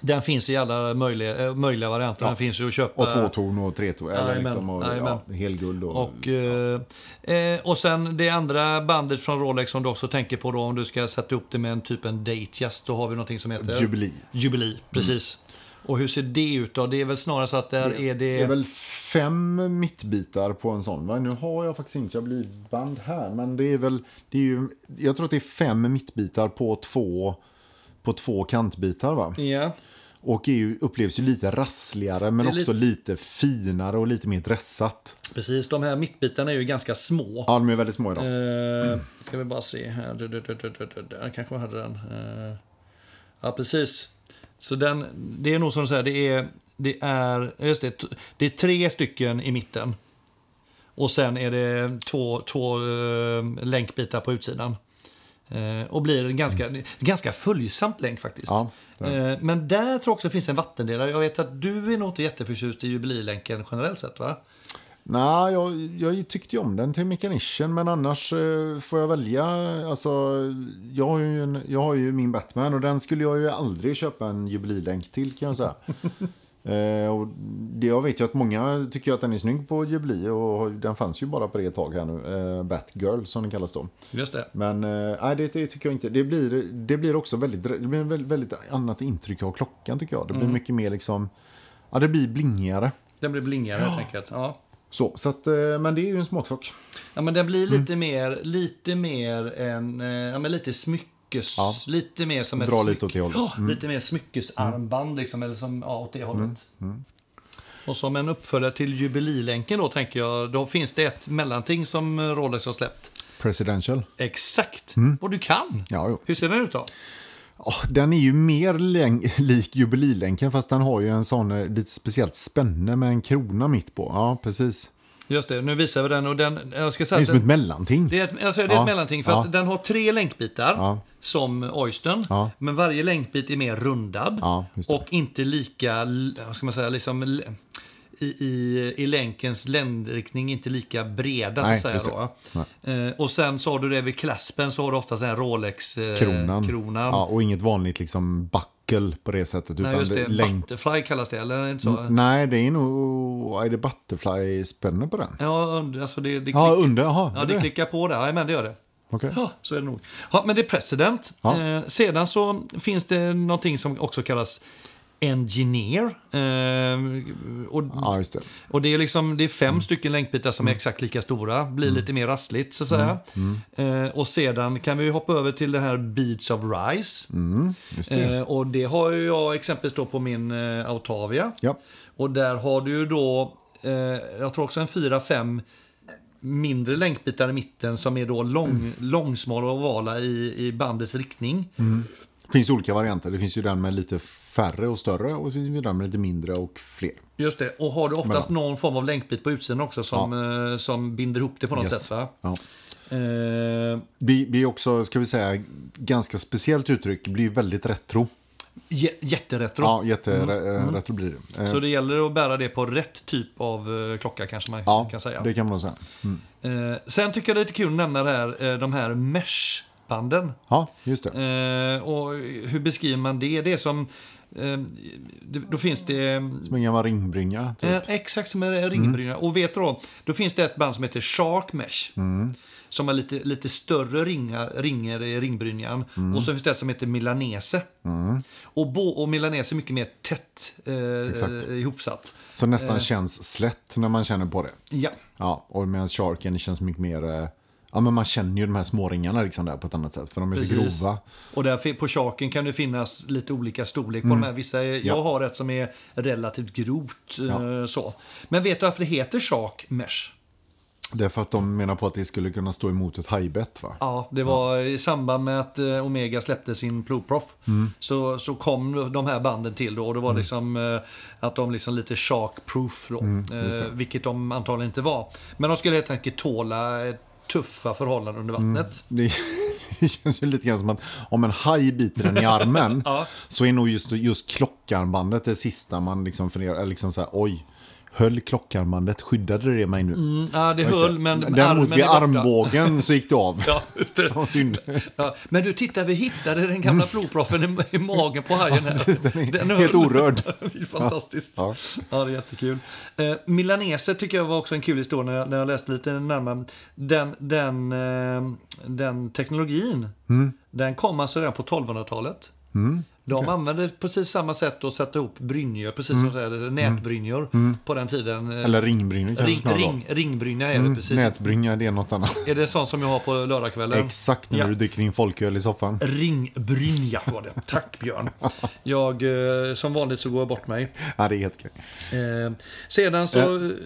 Den finns i alla möjliga, eh, möjliga varianter. Den finns ju att köpa. Och tvåton och treton. Eller Jajamän, liksom, och, ja, helguld och... Och, eh, eh, och sen det andra bandet från Rolex som du också tänker på då om du ska sätta upp det med en typ en Datejust. Då har vi någonting som heter Jubilee. Jubilee, precis. Och hur ser det ut då? Det är väl snarare så att där är det... Det är väl fem mittbitar på en sån. Va? Nu har jag faktiskt inte band här. Men det är väl... Det är ju, jag tror att det är fem mittbitar på två, på två kantbitar. Va? Ja, Och ju, upplevs ju lite rassligare men också lite finare och lite mer dressat. precis. De här mittbitarna är ju ganska små. Ja, de är väldigt små idag. Eh, ska vi bara se här. Du, du, du, du, du, du. Kanske hade den. Eh, ja, precis. Så den, det är nog som du säger, det är, det är, just det, det är tre stycken i mitten. Och sen är det två, två eh, länkbitar på utsidan. Eh, och blir en ganska, ganska följsamt länk faktiskt. Ja, eh, men där tror jag också det finns en vattendelare. Jag vet att du är nog inte jätteförtjust i jubililänken generellt sett va? Nej, jag, jag tyckte ju om den till Mechanician, men annars eh, får jag välja. Alltså, jag, har ju en, jag har ju min Batman och den skulle jag ju aldrig köpa en jubililänk till kan jag säga. eh, och det, jag vet ju att många tycker att den är snygg på jubili och den fanns ju bara på det ett tag här nu. Eh, Batgirl som den kallas då. Just det. Men eh, det, det tycker jag inte. Det blir, det blir också väldigt, det blir väldigt, väldigt annat intryck av klockan tycker jag. Det blir mycket mer liksom, ja det blir blingigare. Den blir blingigare helt enkelt. Ja. Så, så att, eh, men det är ju en smaksak. Ja, men den blir Mm. lite mer, lite mer en, eh, ja men lite smyckes, Ja. lite mer som ett Dra smyck- lite åt. Mm. Lite mer smyckesarmband liksom, eller som, ja, åt det hållet. Mm. Och som en uppföljare till jubililänken då tänker jag, då finns det ett mellanting som Rolex har släppt. Presidential. Exakt, och du kan. Mm. Ja, jo. Hur ser den ut då? Den är ju mer lik jubililänken fast den har ju en sån eh, lite speciellt spänne med en krona mitt på. Ja, precis. Just det, nu visar vi den och den, jag ska Det säga är att som ett mellanting. det är ett, alltså det är Ja, ett mellanting för ja. att den har tre länkbitar Ja. som Oystern. Men varje länkbit är mer rundad. Det. och inte lika, vad ska man säga, liksom i, i, i länkens ländriktning inte lika breda Nej, så att säga. det. Då. Eh, och sen så har du det vid klaspen så har du oftast den Rolex-kronan. Kronan. kronan. Ja, och inget vanligt liksom buckel på det sättet. Nej, utan just det. länk- Butterfly kallas det, eller det inte så? Nej, det är nog... Är det butterfly-spänne på den? Ja, under, alltså det, det, Ja, under. Jaha, ja, det klickar på där. Men det gör det. Okej. Ja, så är det nog. Ja, men det är president. Ja. Eh, sedan så finns det någonting som också kallas engineer. Eh, och, Ja, det. och det är liksom det är fem Mm. stycken länkbitar som är exakt lika stora. Blir lite mer rassligt så att säga. Mm. Eh, och sedan kan vi hoppa över till det här Beads of Rice. Mm, det. Eh, och det har ju jag exempelvis då på min eh, Autavia. Ja. Och där har du ju då, eh, jag tror också en fyra fem mindre länkbitar i mitten som är då lång, Mm. långsmala och ovala i, i bandets riktning. Det finns olika varianter. Det finns ju den med lite färre och större och så finns det den med lite mindre och fler. Just det, och har du oftast någon form av länkbit på utsidan också som, eh, som binder ihop det på något Yes. sätt. Va? Ja. Eh, Det blir också, ska vi säga, ganska speciellt uttryck. Det blir väldigt retro. jä- jätteretro. Ja, jätteretro blir det. Eh, Så det gäller att bära det på rätt typ av eh, klocka kanske man ja, kan säga. det kan man säga. Mm. Eh, sen tycker jag det är lite kul att nämna det här, eh, de här mesh-banden. Ja, just det. Eh, och hur beskriver man det? Det är som... Eh, då finns det... Som en gammal ringbrynja. Typ. Eh, exakt som en ringbrynja. Och vet du då? Då finns det ett band som heter Shark Mesh. Som har lite, lite större ringar, ringar i ringbrynjan. Och så finns det ett som heter Milanese. Och, bo, och Milanese är mycket mer tätt eh, eh, ihopsatt. Som nästan känns slätt när man känner på det. Ja, Ja, och medan Sharken känns mycket mer... Ja, men man känner ju de här små ringarna liksom där på ett annat sätt. För de är så Precis. grova. och där på Sharken kan det finnas lite olika storlek på de här. Vissa är, Jag Ja. har ett som är relativt grovt. eh, Så. Men vet du varför det heter Shark Mesh? Det är för att de menar på att det skulle kunna stå emot ett hajbett va? Ja, det var i samband med att eh, Omega släppte sin Ploprof. Så, så kom de här banden till då och det var liksom eh, att de liksom lite shark-proof då. eh, vilket de antagligen inte var. Men de skulle helt enkelt tåla eh, tuffa förhållanden under vattnet. Det, det känns ju lite grann som att om en haj biter den i armen Ja. så är nog just, just klockarmbandet det sista man liksom funderar, liksom så här, oj, höll klockarmbandet, skyddade det mig nu? Mm, ja, det höll det. men Däremot vid armbågen så gick det av. Ja, just det. Ja, synd. Ja, men du, titta, vi hittade den gamla Ploproffen i, magen på hajen. Här. precis, den är höll. helt orörd. det är fantastiskt. Ja. Ja. det är jättekul. Eh, Milanese tycker jag var också en kul historia när jag, när jag läste lite närmare. Den, den, eh, den teknologin, den kom alltså redan på 1200-talet. De använde precis samma sätt att sätta ihop brynjor, precis som mm. nätbrynjor på den tiden. Eh, Eller ringbrynjor ring, ring, ringbrynja är det precis. Nätbrynja, det är något annat. Är det sånt som jag har på lördagskvällen? Exakt när Ja. du dricker din folköl i soffan. Ringbrynja var det. Tack Björn. Jag, eh, som vanligt så går jag bort mig. Ja, det är helt okej. Eh, sedan så,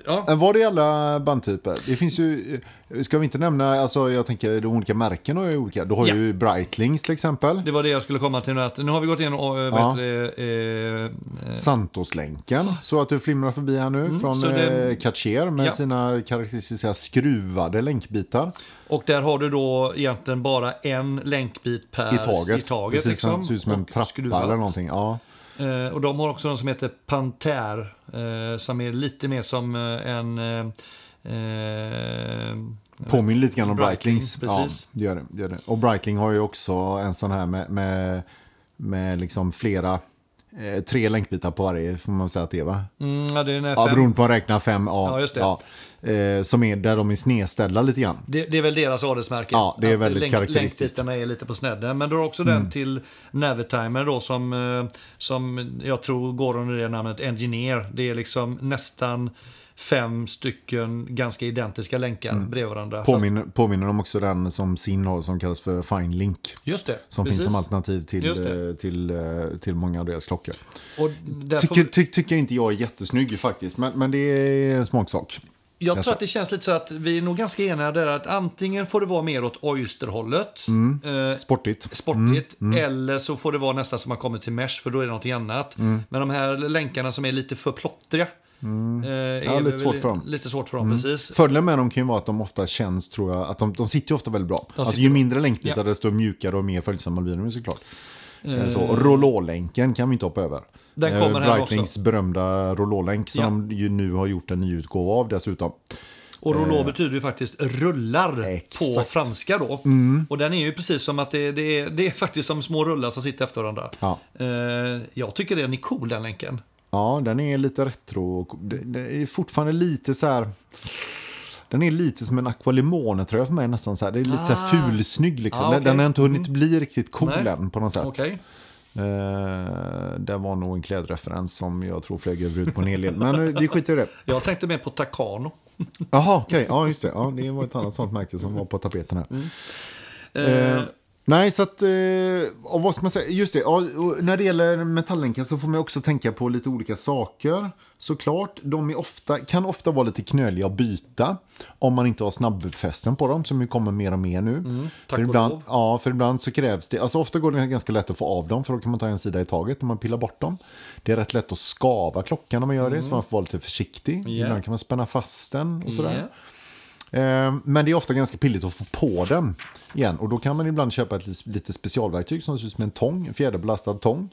ja. Eh, Var det alla bandtyper? Det finns ju, eh, ska vi inte nämna, alltså jag tänker de olika märken har ju olika. Du har Ja. ju Breitlings till exempel. Det var det jag skulle komma till nu. Att nu har vi gått igenom en, eh, Ja. eh, eh, Santoslänken, så att du flimrar förbi här nu från så det- eh, Cartier med Ja. sina karaktäristiska skruvade länkbitar och där har du då egentligen bara en länkbit per i taget. i taget Precis som, liksom, ut som en trappa skruvat. eller någonting. Ja. Eh, och de har också någon som heter Panther. Eh, som är lite mer som en... Eh, Påminner lite grann om Breitling, Breitlings. precis. Ja, det gör det, det gör det. Och Breitling har ju också en sån här med, med, med liksom flera, eh, tre länkbitar på varje, får man säga att det är va? mm, ja, det är Ja, beroende på att räkna fem. Ja, Ja. Ja, eh, som är där de är snedställda lite grann. Det, det är väl deras adelsmärke. Ja, det är väldigt länk- karaktäristiskt. Länkbitarna är lite på snedden. Men du har också Mm. den till Navitimer då som, eh, som jag tror går under det namnet Engineer. Det är liksom nästan fem stycken ganska identiska länkar bredvid varandra. Fast- Mm. Påminner, påminner de också den som SIN har som kallas för Fine Link. Just det. Som precis. finns som alternativ till, eh, till, eh, till många av deras klockor. Och där får- Tycker, ty, tycker inte jag är jättesnygg faktiskt, men, men det är en smaksak. Jag Kanske. tror att det känns lite så att vi är nog ganska eniga där att antingen får det vara mer åt Oyster-hållet, Mm. eh, Sportigt. sportigt, eller så får det vara nästan som man kommer till mesh för då är det någonting annat. Mm. Men de här länkarna som är lite för plottriga. Eh, är Ja, lite svårt för dem. Lite svårt för dem, precis. Fördelen med dem kan ju vara att de ofta känns, tror jag, att de, de sitter ju ofta väldigt bra. Alltså ju mindre länkbitar Ja. desto mjukare och mer följsamma blir de såklart. Eh, Så, och Rollo-länken kan vi inte hoppa över. Den Eh, kommer här Breitlings berömda Rollo-länk som Ja. de ju nu har gjort en ny utgåva av dessutom. Och rouleau betyder ju faktiskt rullar på Eh. Exakt. franska då. Och den är ju precis som att det, det, är, det är faktiskt som små rullar som sitter efter varandra. Ja. Eh, jag tycker den är cool den länken. Ja, den är lite retro. Det, det är fortfarande lite så här... Den är lite som en Aqualimone-tröja för mig nästan så här. Det är lite så här Ah. fulsnygg liksom. Ah, Den- Den har inte hunnit bli riktigt cool Nej. än på något sätt. Okej. Eh, det var nog en klädreferens som jag tror flög över ut på en hel del. Men eh, vi skiter i det. Jag tänkte mer på Takano. Jaha, okej. Ja, just det. Ja, det var ett annat sånt märke som var på tapeten här. Eh, Eh, nej, så att... Eh, och vad ska man säga? Just det. Ja, och när det gäller metalllänkar så får man också tänka på lite olika saker. Såklart, de är ofta, kan ofta vara lite knöliga att byta. Om man inte har snabbfästen på dem, som ju kommer mer och mer nu. Mm, tack för och ibland, lov. Ja, för ibland så krävs det... Alltså ofta går det ganska lätt att få av dem, för då kan man ta en sida i taget när man pillar bort dem. Det är rätt lätt att skava klockan när man gör det, så man får vara lite försiktig. Ja. Ibland kan man spänna fast den och sådär. ja. Eh, men det är ofta ganska pilligt att få på den igen. Och då kan man ibland köpa ett lite specialverktyg som ser ut som en tång, en fjäderbelastad tång.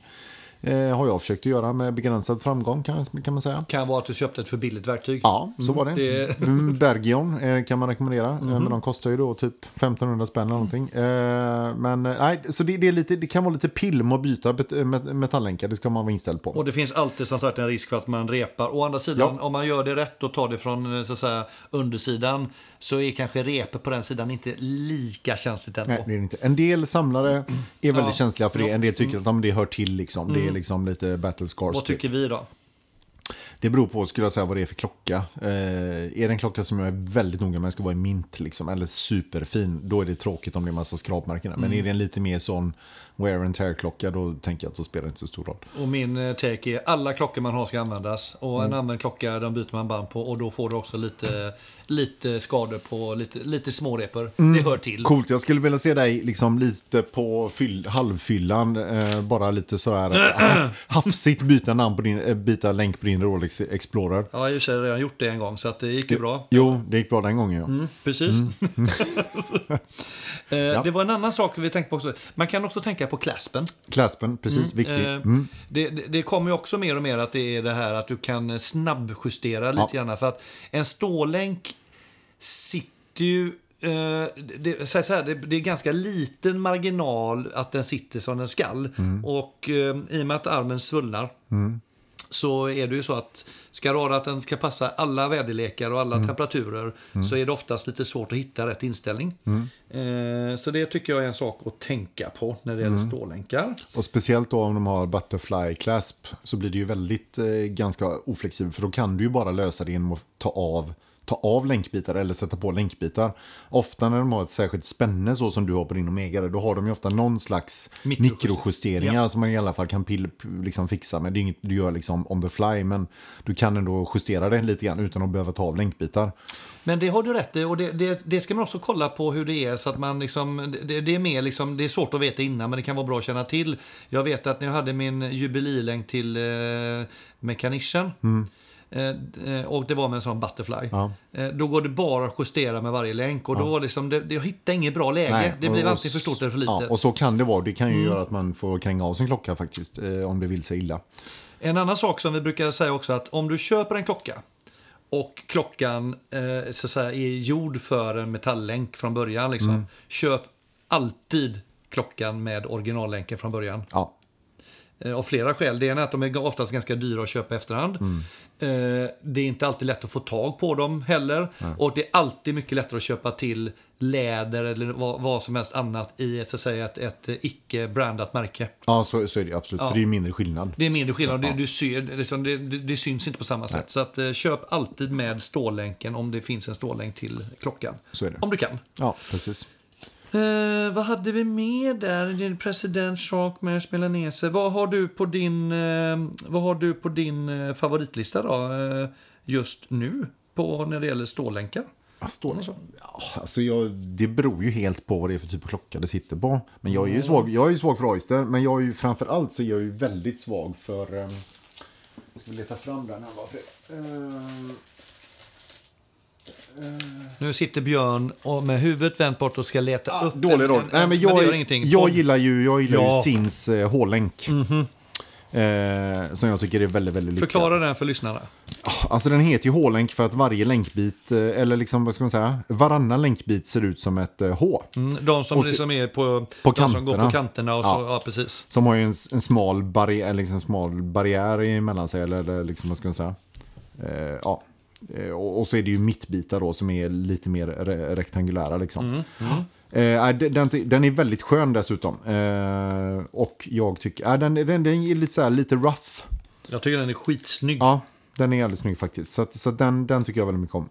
Eh, har jag försökt att göra med begränsad framgång kan, kan man säga. Kan vara att du köpte ett för billigt verktyg. Ja, så var det. det- Mm, Bergion eh, kan man rekommendera. Eh, Men de kostar ju då typ 1500 spänn eller någonting. Eh, Men eh, nej, så det, det, är lite, det kan vara lite pill med att byta bet- met- metalllänkar. Det ska man vara inställd på. Och det finns alltid som sagt en risk för att man repar. Å andra sidan, Ja. om man gör det rätt och tar det från eh, så att säga, undersidan så är kanske repet på den sidan inte lika känsligt ändå. Nej, det är inte. En del samlare är väldigt Ja. känsliga för det. Mm. En del tycker att ja, men det hör till. Liksom. Det är liksom lite battle scars. Vad typ. tycker vi då? Det beror på, skulle jag säga, vad det är för klocka. Eh, är det en klocka som jag är väldigt noga med, ska vara i mint liksom, eller superfin, då är det tråkigt om det är massa skrapmärken. Men Mm. är det en lite mer sån wear and tear-klocka, då tänker jag att då spelar det inte så stor roll. Och min eh, take är alla klockor man har ska användas. Och Mm. en använd klocka den byter man band på och då får du också lite, lite skador på lite, lite smårepor. Mm. Det hör till. Coolt, jag skulle vilja se dig liksom lite på fyll, halvfyllan, eh, bara lite sådär haf, hafsigt byta, namn på din, eh, byta länk på din Rolex Explorer. Ja, jag har redan gjort det en gång så att det gick ju bra. Jo, det gick bra den gången ja. Mm, precis. Eh, Det var en annan sak vi tänkte på också. Man kan också tänka på claspen. Claspen, precis, viktig. Eh, Mm. det, det, kommer ju också mer och mer att det är det här att du kan snabbjustera lite Ja. grann. För att en stålänk sitter ju... Eh, det, så här, det, det är ganska liten marginal att den sitter som den skall. Mm. Och eh, i och med att armen svullnar så är det ju så att ska den ska passa alla väderlekar och alla temperaturer så är det oftast lite svårt att hitta rätt inställning. Eh, så det tycker jag är en sak att tänka på när det gäller stålänkar. Och speciellt då om de har butterfly clasp så blir det ju väldigt eh, ganska oflexibelt för då kan du ju bara lösa det genom att ta av ta av länkbitar eller sätta på länkbitar. Ofta när de har ett särskilt spänne så som du har på din Omega, då har de ju ofta någon slags Mikrojust- mikrojusteringar Ja. som man i alla fall kan pill, liksom fixa med. Det är inget du gör liksom on the fly, men du kan ändå justera det lite grann utan att behöva ta av länkbitar. Men det har du rätt i och det, det, det ska man också kolla på hur det är så att man liksom, det, det är mer liksom, det är svårt att veta innan men det kan vara bra att känna till. Jag vet att när jag hade min jubililänk till eh, Mechanician eh, och det var med en sån butterfly. Mm. Ja. Eh, då går det bara att justera med varje länk och då var liksom, det, jag hittade inget bra läge. Nej, det blir antingen för stort eller för lite. Ja, och så kan det vara. Det kan ju göra att man får kränga av sin klocka faktiskt, eh, om det vill sig illa. En annan sak som vi brukar säga också att om du köper en klocka och klockan eh, så att säga, är gjord för en metalllänk från början. Liksom, Köp alltid klockan med originallänken från början. Ja, Eh, av flera skäl. Det ena är att de är oftast ganska dyra att köpa efterhand. Eh, det är inte alltid lätt att få tag på dem heller. Och det är alltid mycket lättare att köpa till läder eller vad, vad som helst annat i ett, så att säga, ett, ett eh, icke-brandat märke. ja så, så är det absolut. Ja. För det är mindre skillnad. Det är mindre skillnad. Så, det, ja. du ser, det, liksom, det, det, det syns inte på samma sätt. Så att, eh, köp alltid med stålänken om det finns en stålänk till klockan. Så är det. Om du kan. Ja, precis. Eh, vad hade vi med där? President Shark Mash Melanese. Vad har du på din, eh, vad har du på din eh, favoritlista då? Eh, just nu på, när det gäller stålänkar? Ja, alltså jag, det beror ju helt på vad det är för typ av klocka det sitter på. Men jag är ju svag, jag är ju svag för Oyster, men jag är ju framför allt så är jag ju väldigt svag för... Um, ska vi leta fram den här bara för... Nu sitter Björn och med huvudet vänt bort och ska leta upp dålig roll. Nej, men jag, ingenting. jag Podd. gillar ju, jag gillar Ja. Ju Sins eh, hållänk. Eh, som jag tycker är väldigt, väldigt lyckad. Förklara den för lyssnarna. Alltså den heter ju hålänk för att varje länkbit, eh, eller liksom vad ska man säga, varannan länkbit ser ut som ett eh, H. Mm, de som Och liksom är på, på de som går på kanterna. och så, Ja. ja, precis. Som har ju en, en smal, barriär, liksom smal barriär emellan sig, eller, eller liksom vad ska man säga. Eh, ja. Eh, och, så är det ju mittbitar då som är lite mer re rektangulära liksom. Eh, nej, den, den, den är väldigt skön dessutom. Eh, och jag tycker, äh, den, den, den är lite så här, lite rough. Jag tycker den är skitsnygg. Ja, den är alldeles snygg faktiskt. Så, så den, den tycker jag väldigt mycket om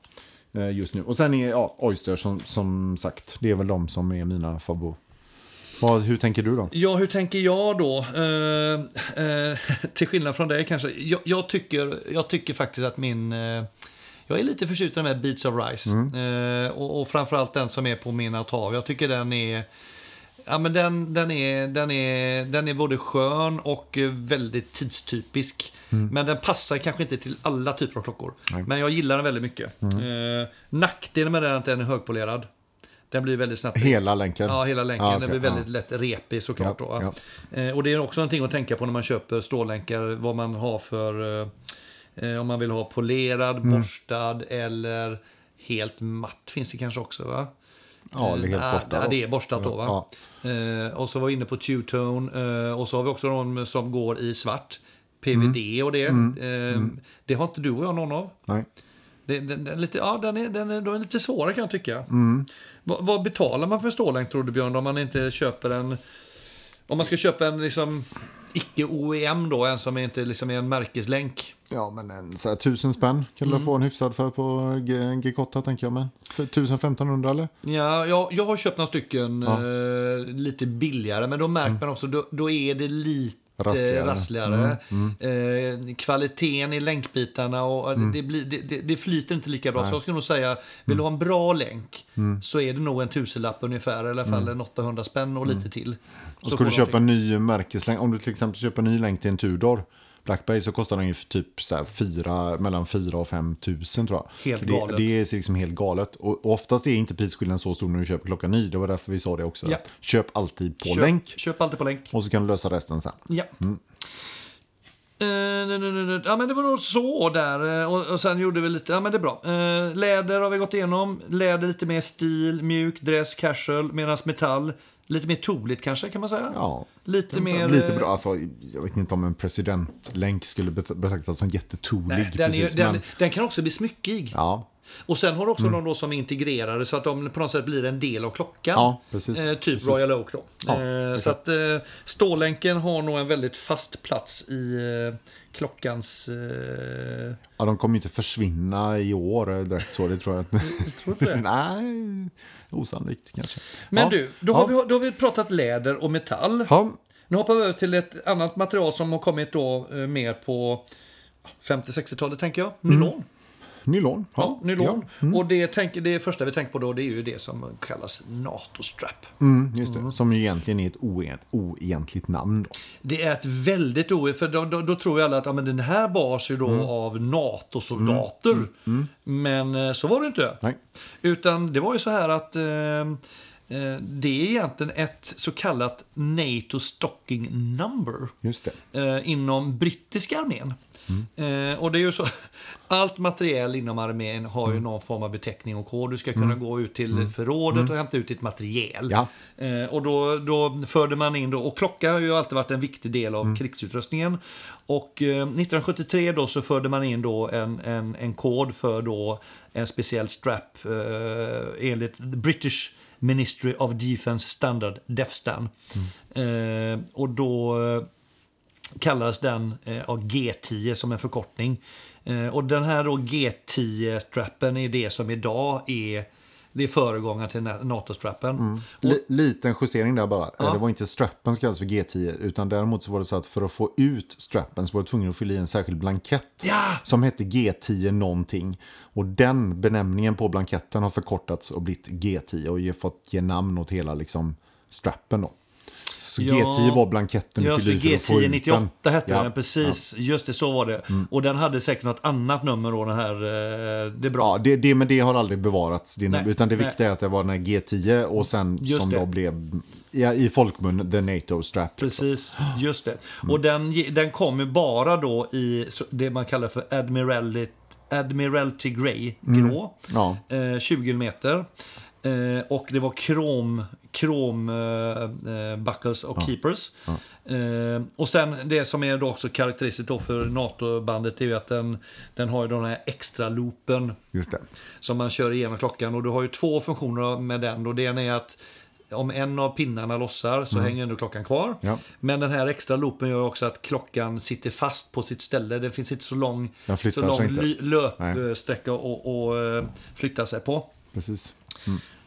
eh, just nu. Och sen är ja, Oyster som, som sagt, det är väl de som är mina favoriter. Vad, hur tänker du då? Ja, hur tänker jag då? Eh, eh, till skillnad från dig kanske. Jag, jag, tycker, jag tycker faktiskt att min... Jag är lite förtjust i den här Beats of Rice. Eh, och, och framförallt den som är på min Atav. Jag tycker den är... Ja, men den, den, är, den, är, den är både skön och eh, väldigt tidstypisk. Men den passar kanske inte till alla typer av klockor. Nej. Men jag gillar den väldigt mycket. Eh, nackdelen med den är att den är högpolerad. Den blir väldigt snabbt Hela länken? Ja, hela länken. Ja, Den okej, blir väldigt lätt repig såklart. Ja, då, va? Eh, och det är också någonting att tänka på när man köper stålänkar. Vad man har för... Eh, eh, om man vill ha polerad, Mm. borstad eller helt matt finns det kanske också va? Ja, eller helt Eh, borstad Ja, då. det är borstat då va? Eh, och så var vi inne på two-tone. Eh, och så har vi också de som går i svart. PVD Mm. och det. Eh, Det har inte du och jag någon av. Nej. Det, den, den, lite, ja, den, är, den, är, de är lite svåra kan jag tycka. Mm. Vad, vad betalar man för en stålänk tror du Björn om man inte köper en... Om man ska köpa en liksom icke OEM då, en som inte liksom är en märkeslänk. Ja, men en så här, tusen spänn kan Mm. du få en hyfsad för på G- G-Kotta tänker jag. Men för 1500 eller? Ja, jag, jag har köpt några stycken Ja. Mm. eh, lite billigare, men då märker man också, då, då är det lite Rassligare. rassligare. Mm, Eh, kvaliteten i länkbitarna och det, blir, det, det, flyter inte lika bra. Nej. Så jag skulle nog säga, vill du ha en bra länk Mm. så är det nog en tusenlapp ungefär, i alla fall en 800 spänn och lite till. Mm. Och Så ska du köpa en ny märkeslänk, om du till exempel köper en ny länk till en Tudor Black Bay så kostar den ju typ så här fyra, mellan 4 och 5 tusen tror jag. Helt För det, galet. Det är liksom helt galet. Och oftast är inte prisskillnaden så stor när du köper klockan ny. Det var därför vi sa det också. Ja. Köp alltid på köp, länk Köp alltid på länk. och så kan du lösa resten sen. Ja. Mm. Eh, ja, men det var nog så där. eh, Och, och sen gjorde vi lite, ja men det är bra. Eh, läder har vi gått igenom. Läder lite mer stil, mjuk, dress, casual. Medan metall, lite mer toligt kanske kan man säga. Ja, lite mer... Lite eh, bra. Alltså, jag vet inte om en presidentlänk skulle bet- betraktas som jättetolig. Nej, den, är, precis, den, men, den kan också bli smyckig. ja, Och sen har du också de då som integrerade så att de på något sätt blir en del av klockan. Ja, precis. Eh, typ Precis. Royal Oak då. Ja, eh, så att eh, stålänken har nog en väldigt fast plats i eh, klockans... Eh, Ja, de kommer ju inte försvinna i år eh, direkt så, det tror jag inte. tror det? Nej, osannolikt kanske. Men ja. du, då, ja. har vi, då har vi pratat läder och metall. Nu hoppar vi över till ett annat material som har kommit då eh, mer på 50-60-talet tänker jag. Nylon. Nylon. Ja, nylon. Ja. Och det, tänk, det första vi tänker på då det är ju det som kallas NATO-strap. Mm, just det. Som ju egentligen är ett oen, oegentligt namn. Då. Det är ett väldigt o... För då, då, då tror ju alla att ja, men den här bars ju då Mm. av NATO-soldater. Men eh, så var det inte. Nej. Utan det var ju så här att eh, det är egentligen ett så kallat NATO Stocking Number Just det. eh, inom brittiska armén. Eh, och det är ju så, allt material inom armén har ju någon form av beteckning och kod. Du ska kunna gå ut till förrådet och hämta ut ditt material. Ja. Eh, och då, då förde man in då, och klocka har ju alltid varit en viktig del av krigsutrustningen. Och eh, 1973 då så förde man in då en, en, en kod för då en speciell strap eh, enligt British Ministry of Defence Standard, DEFSTAN. Eh, och då eh, kallades den eh, av G10 som en förkortning. Eh, och den här då G10-strappen är det som idag är det är föregångaren till NATO-strappen. Li, liten justering där bara. Ja. Det var inte strappen som kallas för G10 utan däremot så var det så att för att få ut strappen så var du tvungen att fylla i en särskild blankett Ja! som hette G10 någonting. Och den benämningen på blanketten har förkortats och blivit G10 och fått ge namn åt hela liksom strappen då. Så Ja. G10 var blanketten du fyllde i för att få ut G1098 den. hette Ja, Mm. den, precis. Just det, så var det. Och den hade säkert något annat nummer då, den här. eh, Det är bra. Ja, det, det, men det har aldrig bevarats. Det, Nej, utan det nej. viktiga är att det var den här G10 och sen Just som det. då blev ja, i folkmun the NATO strap. Precis, just det. Mm. Och den, den kom ju bara då i det man kallar för Admiralty, Admiralty Grey, grå. Ja. Eh, 20 meter. Eh, och det var krom, krom eh, eh, buckles och keepers. Eh, och sen det som är då också karaktäristiskt då för NATO-bandet är ju att den, den har ju den här extra loopen som man kör igenom klockan. Och du har ju två funktioner med den. Och det ena är att om en av pinnarna lossar så hänger ändå klockan kvar. Mm. Ja. Men den här extra loopen gör också att klockan sitter fast på sitt ställe. Det finns inte så lång, så lång löpsträcka att och, flytta sig på. Precis.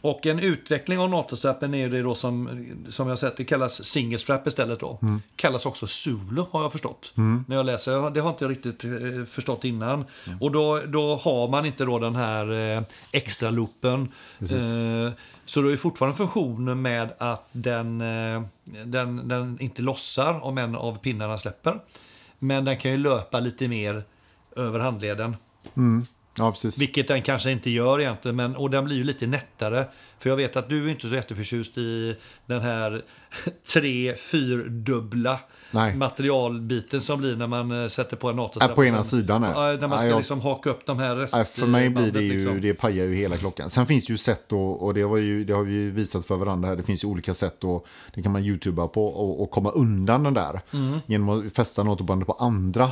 Och en utveckling av NATO-strappen är det då som, som jag sett, det kallas single strap istället då. Mm. Kallas också Zulu har jag förstått. När jag läser, det har inte jag riktigt eh, förstått innan. Mm. Och då, då har man inte då den här eh, extra loopen. Eh, så då är fortfarande funktionen med att den, eh, den, den inte lossar om en av pinnarna släpper. Men den kan ju löpa lite mer över handleden. Ja, precis. Vilket den kanske inte gör egentligen, men, och den blir ju lite nättare. För jag vet att du är inte så jätteförtjust i den här tre, fyrdubbla Nej. materialbiten som blir när man eh, sätter på en Äh, på ena sidan, nej. Ja, När man ska Nej, jag- liksom haka upp de här restbandet. för mig blir det ju, liksom. det pajar ju hela klockan. Sen finns det ju sätt då, och det, ju, det har vi ju visat för varandra här, det finns ju olika sätt då, det kan man youtuba på och, och komma undan den där. Mm. Genom att fästa notobandet på andra,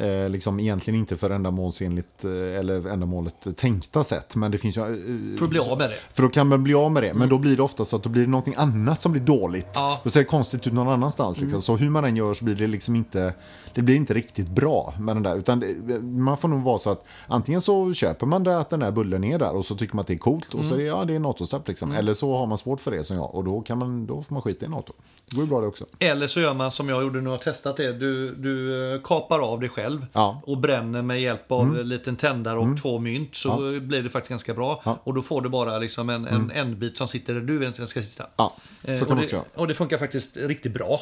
eh, liksom egentligen inte för ändamålsenligt eh, eller ändamålet tänkta sätt. Men det finns ju... Eh, För att bli av med det. för då kan man bli av med det, men då blir det ofta så att då blir det någonting annat som blir dåligt. Ja. Mm. Då ser det konstigt ut någon annanstans. Liksom. Så hur man än gör så blir det liksom inte, det blir inte riktigt bra med den där. Utan det, man får nog vara så att antingen så köper man det att den där bullen är där och så tycker man att det är coolt och så är det, ja, det är NATO-strapp liksom. Mm. Eller så har man svårt för det som jag och då, kan man, då får man skita i NATO. Det går ju bra det också. Eller så gör man som jag gjorde nu har testat det. Du, du eh, kapar av dig själv Ja. och bränner med hjälp av en liten tändare och två mynt. Så blir det faktiskt ganska bra. Ja. Och då får du bara liksom en, en ändbit som sitter där du vill ska sitta. Ja, så Eh, kan och, också det, göra. och det funkar faktiskt riktigt bra.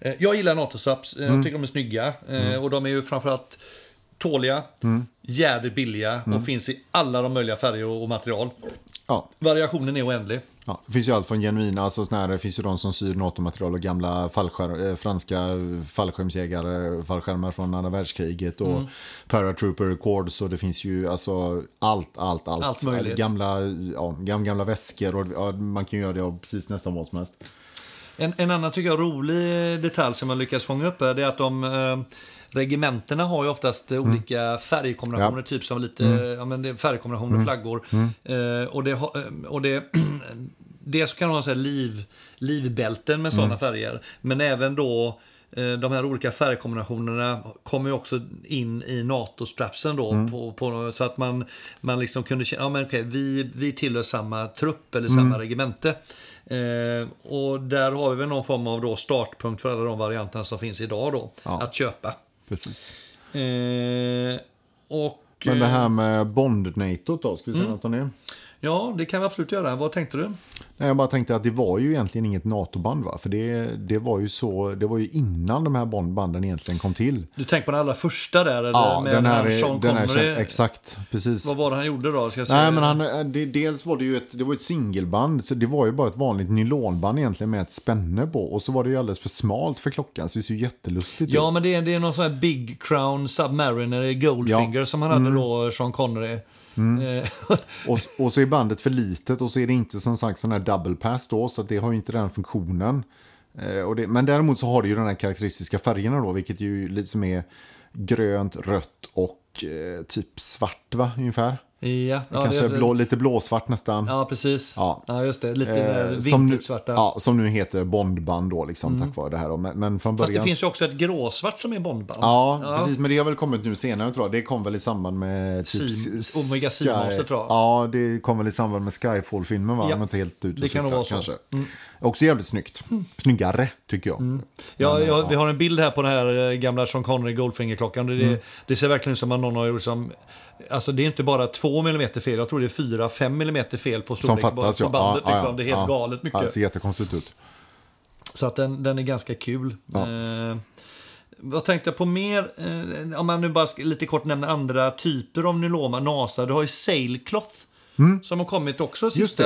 Eh, Jag gillar NATO-straps, eh, Mm. jag tycker de är snygga. eh, Och de är ju framförallt tåliga, Mm. jävligt billiga och finns i alla de möjliga färger och material. Ja, Variationen är oändlig. Ja, det finns ju allt från genuina, alltså såna här, det finns ju de som syr NATO-material och gamla fallskär, eh, franska fallskärmsjägare, fallskärmar från andra världskriget och Mm. paratrooper records och det finns ju alltså allt, allt, allt. Allt möjligt. Gamla, ja, gamla, gamla väskor och ja, man kan ju göra det av precis nästan vad som helst. En, en annan tycker jag rolig detalj som jag lyckas fånga upp är det att de, eh, regementena har ju oftast olika färgkombinationer, Ja. typ som lite ja, men det är färgkombinationer, flaggor. Eh, och det, eh, och det, dels kan de ha så här liv, livbälten med sådana färger, men även då eh, de här olika färgkombinationerna kommer ju också in i NATO-strapsen då. På, på, så att man, man liksom kunde känna, ja men okej, vi, vi tillhör samma trupp eller samma regemente. Eh, och där har vi väl någon form av då startpunkt för alla de varianterna som finns idag då, Ja. att köpa. Precis. Eh, och, Men det eh, här med Bond-NATO då, ska vi säga något om det? Ja, det kan vi absolut göra. Vad tänkte du? Nej, Jag bara tänkte att det var ju egentligen inget NATO-band va? För det, det var ju så, det var ju innan de här Bond-banden egentligen kom till. Du tänker på den allra första där? Eller Ja, med den här, han är- Sean den här Connery? exakt, precis. Vad var det han gjorde då? Ska jag säga? Nej, men han, det, dels var det ju ett, det var ett singelband, så det var ju bara ett vanligt nylonband egentligen med ett spänne på. Och så var det ju alldeles för smalt för klockan, så det ser ju jättelustigt Ja, ut. men det är, det är någon sån här Big Crown Submariner Goldfinger som han Mm. hade då, Sean Connery. Eh, Och, och så är bandet för litet och så är det inte som sagt sån här double pass då, så det har ju inte den funktionen. Eh, det, men däremot så har det ju den här karaktäristiska färgerna då, vilket ju lite som är grönt, rött och eh, typ svart va, ungefär. Ja, ja, Kanske det- blå, lite blåsvart nästan. Ja, precis. Ja. Ja, just det. Lite Eh, som, nu, vintage-svarta. ja, som nu heter Bondband då, liksom, tack vare det här. då. Men, men från Fast början... det finns ju också ett gråsvart som är Bondband. Ja, precis. Men det har väl kommit nu senare tror jag. Det kom väl i samband med... Typ, Sea- S- Omega Sky- Sea-monster, tror jag. Ja, det kom väl i samband med Skyfall-filmen va? Ja. Inte helt och Det kan nog vara så. Mm. Också jävligt snyggt. Snyggare, tycker jag. Ja, Men, ja, ja. vi har en bild här på den här eh, gamla Sean Connery Goldfinger-klockan. Det, Mm. det ser verkligen ut som att någon har gjort som... Alltså det är inte bara 2 mm fel, jag tror det är 4-5 mm fel på Som storlek fattas, på bandet. ja, liksom. Det är helt ja. galet mycket. Det ser jättekonstigt ut. Så att den, den är ganska kul. Eh, vad tänkte jag på mer? Eh, om man nu bara lite kort nämner andra typer av nyloma, NASA. Du har ju Sailcloth. Som har kommit också Mm. Sista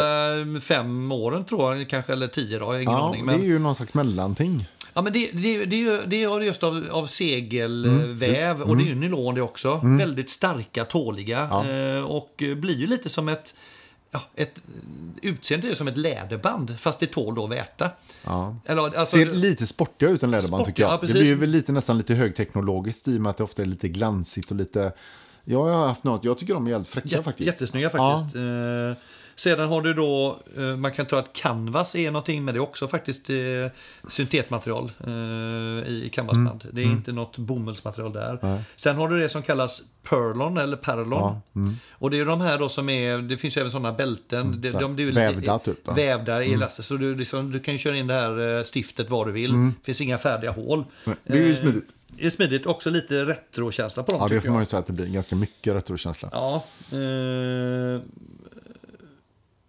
fem åren tror jag, kanske eller tio då, ingen Ja, aning. det Men, är ju någon slags mellanting. ja, men det, det, det, det är just av, av Mm. segelväv och det är ju nylon det också. Väldigt starka, tåliga Ja. eh, och blir ju lite som ett Ja, ett utseende är som ett läderband fast det tål då väta. Ja. Eller, alltså, Ser lite sportiga ut än läderband Sportiga, tycker jag. ja, det blir ju väl lite, nästan lite högteknologiskt i och med att det ofta är lite glansigt och lite... Ja, jag har haft något. Jag tycker de är jävligt fräcka Jät- faktiskt. Jättesnygga faktiskt. Eh, sedan har du då, eh, man kan tro att canvas är någonting, men det är också faktiskt eh, syntetmaterial eh, i canvasband. Det är inte något bomullsmaterial där. Mm. Nej. Sen har du det som kallas Perlon eller Perlon. Ja, mm. Och det är de här då som är, det finns ju även sådana bälten. de, här de, är ju vävda typ, va? Vävda i elaster. Så du, liksom, du kan ju köra in det här eh, stiftet var du vill. Det finns inga färdiga hål. Nej, det är ju smidigt. Det är smidigt. Också lite retrokänsla på dem Ja, det får man ju säga att det blir ganska mycket retrokänsla. Ja. Eh,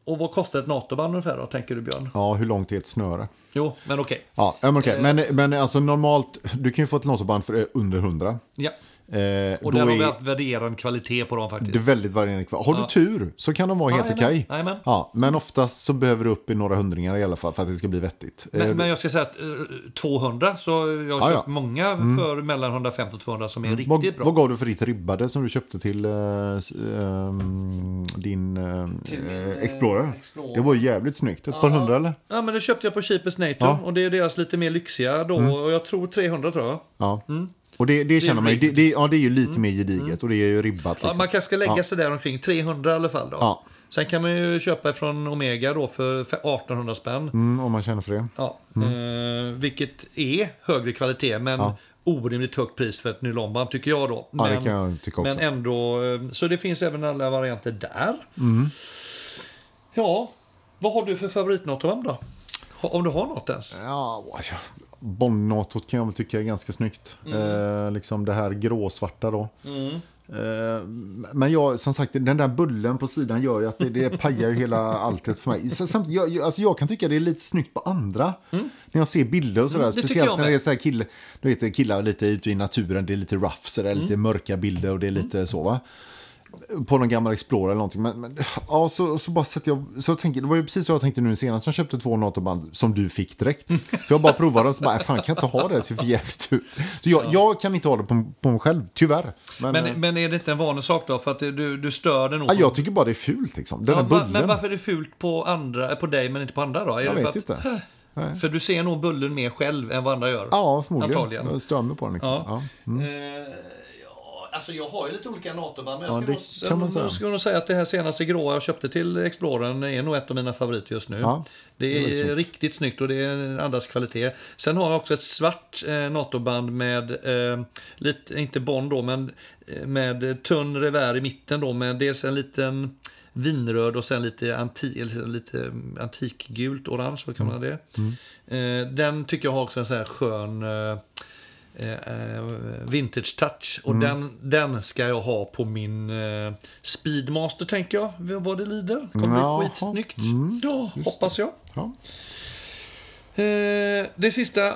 och vad kostar ett NATO-band ungefär då, tänker du Björn? Ja, hur långt är ett snöre? Jo, men okej. Ja, ja, men okej. Men, men alltså normalt, du kan ju få ett NATO-band för eh, under 100. Ja. Eh, Och då där har vi haft värderad kvalitet på dem faktiskt. det är väldigt varierande kvar. Har Ja. du tur så kan de vara helt okej. Ja, men oftast så behöver du upp i några hundringar i alla fall för att det ska bli vettigt. Eh, Men, men jag ska säga att eh, 200, så jag har Ja, Mm. köpt ja. många för mellan 150 och 200 som är riktigt vad, bra. vad gav du för ditt ribbade som du köpte till eh, ehm, din eh, Till min, eh, Explorer? Explorer. Det var ju jävligt snyggt. Ett par Ja. hundra eller? Ja, men det köpte jag på Cheapest. Mm. och det är deras lite mer lyxiga då. Och jag tror 300 tror jag. Ja. Och det, det känner man ju, det, det, ja, det är ju lite mer gediget och det är ju ribbat. Liksom. Ja, man kanske ska lägga Ja. sig där omkring 300 i alla fall då. Ja. Sen kan man ju köpa från Omega då för 1800 spänn. Mm, om man känner för det. Ja, eh, vilket är högre kvalitet men Ja. orimligt högt pris för ett nylonband tycker jag då. Ja, men, det kan jag tycka också. men ändå, eh, så det finns även alla varianter där. Mm. Ja, vad har du för favoritnotoband då? Om du har något ens? Ja, ja, Bonnåtot kan jag tycka är ganska snyggt. Eh, liksom det här gråsvarta då. Eh, men jag, som sagt, den där bullen på sidan gör ju att det, det pajar ju hela alltet för mig. Samtidigt, jag, alltså jag kan tycka det är lite snyggt på andra. När jag ser bilder och sådär. tycker speciellt när det är så här kill, du vet, killar lite ute i naturen. Det är lite rough, så där, lite mörka bilder och det är lite så va. På någon gammal Explorer eller någonting. Men, men ja, så, så bara sätter jag... Så tänker, det var ju precis så jag tänkte nu senast. Jag köpte två NATO-band som du fick direkt. För jag bara provade dem så bara, "Äh, fan kan jag inte ha det? Det ser för jävligt ut. Så jag, jag kan inte ha det på, på mig själv, tyvärr. Men, Men, eh, men är det inte en vanlig sak då? För att du, du stör det nog. ja, jag tycker bara det är fult liksom. Den Ja, va- bullen. men varför är det fult på, andra, på dig men inte på andra då? Är jag vet att, inte. Nej. För du ser nog bullen mer själv än vad andra gör. Ja, förmodligen. Antagligen. Jag stör mig på den. Liksom. Ja. Ja. Mm. Eh, ja, alltså jag har ju lite olika NATO-band, men Ja, jag det ska, nog, säga. jag ska nog säga att det här senaste gråa jag köpte till Explorern är nog ett av mina favoriter just nu. Ja, det det är är, väldigt snyggt. riktigt snyggt och det är andas kvalitet. Sen har jag också ett svart eh, NATO-band med, eh, lite, inte Bond då, men eh, med tunn revär i mitten då, med dels en liten vinröd och sen lite, anti, lite antikgult orange, vad kan man det? Eh, den tycker jag har också en sån här skön eh, eh, vintage touch. Och den, den ska jag ha på min eh, Speedmaster tänker jag, vad det lider. Kommer Jaha. bli skitsnyggt. ja, hoppas jag. Ja. Eh, det sista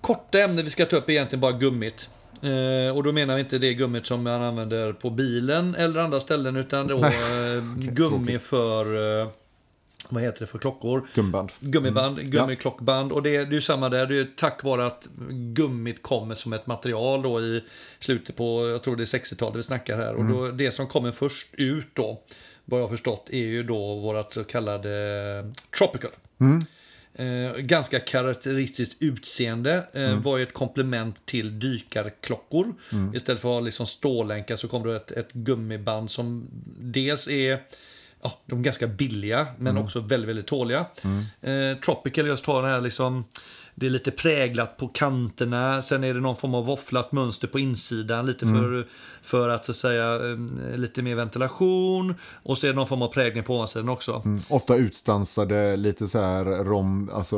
korta ämnet vi ska ta upp är egentligen bara gummit. Eh, och då menar vi inte det gummit som man använder på bilen eller andra ställen utan då eh, gummi för eh, vad heter det för klockor? Gummiband. Gummiband, Mm. gummiklockband och det, det är ju samma där. Det är tack vare att gummit kommer som ett material då i slutet på, jag tror det är 60-talet vi snackar här. Och då, det som kommer först ut då, vad jag har förstått, är ju då vårat så kallade eh, Tropical. Eh, ganska karaktäristiskt utseende. Eh, Var ju ett komplement till dykarklockor. Istället för att ha liksom stålänkar så kommer det ett, ett gummiband som dels är ja, de är ganska billiga men också väldigt, väldigt tåliga. Eh, Tropical just har den här liksom det är lite präglat på kanterna, sen är det någon form av våfflat mönster på insidan lite för, för att att säga eh, lite mer ventilation och så är det någon form av prägling på ovansidan också. Mm. Ofta utstansade, lite så här rom, alltså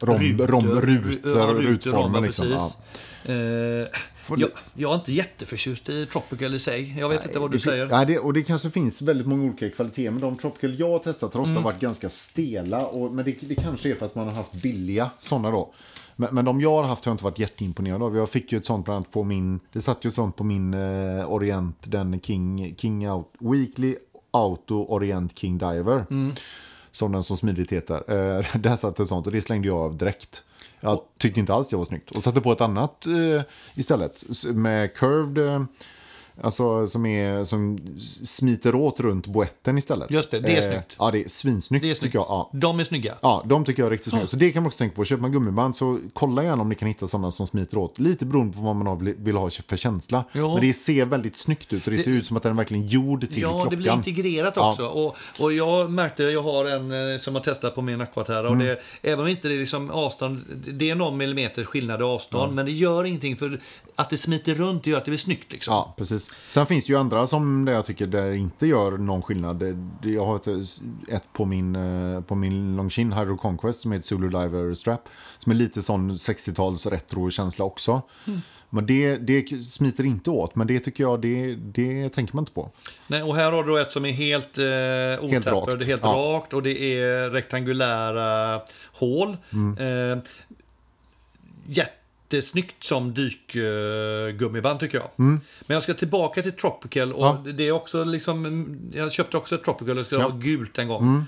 rom, Rutor, rom, rutor, ja, rutor, rutformer liksom. Ja. Eh, jag, jag är inte jätteförtjust i Tropical i sig. Jag vet inte vad du det, säger. Nej, det, och det kanske finns väldigt många olika kvaliteter. Men de Tropical jag har testat har ofta Mm. varit ganska stela. Och, men det, det kanske är för att man har haft billiga sådana då. Men, men de jag har haft har jag inte varit jätteimponerad av. Jag fick ju ett sånt bland annat på min, det satt ju ett sånt på min eh, Orient, den King, King Out, Weekly Auto Orient King Diver. Mm. Som den som smidigt heter. Eh, där satt ett sånt och det slängde jag av direkt. Jag tyckte inte alls det var snyggt. Och satte på ett annat eh, istället. Med curved, eh, alltså som, är, som smiter åt runt boetten istället. Just det, det är snyggt. Ja, det är svinsnyggt Det är tycker jag. Ja. De är snygga. Ja, de tycker jag är riktigt snygga. Så det kan man också tänka på. Köper man gummiband så kolla gärna om ni kan hitta sådana som smiter åt. Lite beroende på vad man vill ha för känsla. Jo. Men det ser väldigt snyggt ut och det, ser ut som att den är verkligen gjord till Ja, klockan. det blir integrerat Ja. också. Och, och jag märkte, jag har en eh, som har testat på min Aquaterra. Mm. Och det, även om inte det är liksom avstånd, det är någon millimeter skillnad i avstånd. Men det gör ingenting för att det smiter runt det gör att det blir snyggt. Liksom. Ja, precis. Sen finns det ju andra som det jag tycker det inte gör någon skillnad. Jag har ett, ett på min, eh, på min Longshin Hydro Conquest som heter Zulu Diver Strap. Som är lite sån 60-tals retro-känsla också. Mm. Men det, det smiter inte åt, men det tycker jag, det, det tänker man inte på. Nej, och här har du ett som är helt eh, Helt rakt. helt Ja. rakt och det är rektangulära hål. Mm. Eh, jättesnyggt som dykgummiband tycker jag. Mm. Men jag ska tillbaka till Tropical och Ja. det är också liksom, jag köpte också ett Tropical och ska Ja. Mm, ha gult en gång.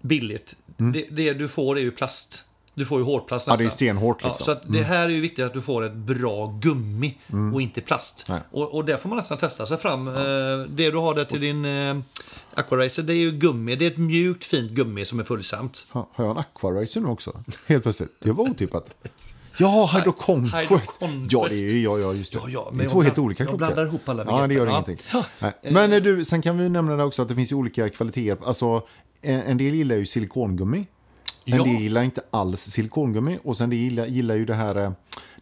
Billigt. Det, det du får är ju plast. Du får ju hårdplast Ja, nästan. det är stenhårt Ja, liksom. så att det här är ju viktigt att du får ett bra gummi och inte plast. Och, och där får man nästan testa sig fram. Eh, Det du har där till din eh, Aquaracer, det är ju gummi. Det är ett mjukt fint gummi som är fullsamt. Ha- Har jag en Aquaracer nu också? Helt plötsligt. Det var otippat. Ja, Hydro Conquest. Ja, det är ja, ja, just det. Ja, ja, det är jag två helt olika jag klockor. blandar ihop alla Ja, det gör ingenting. ja. Nej. Men eh, du, sen kan vi nämna det också att det finns olika kvaliteter. Alltså, en, del gillar ju silikongummi. En Ja. del gillar inte alls silikongummi. Och sen det gillar, gillar ju det här eh,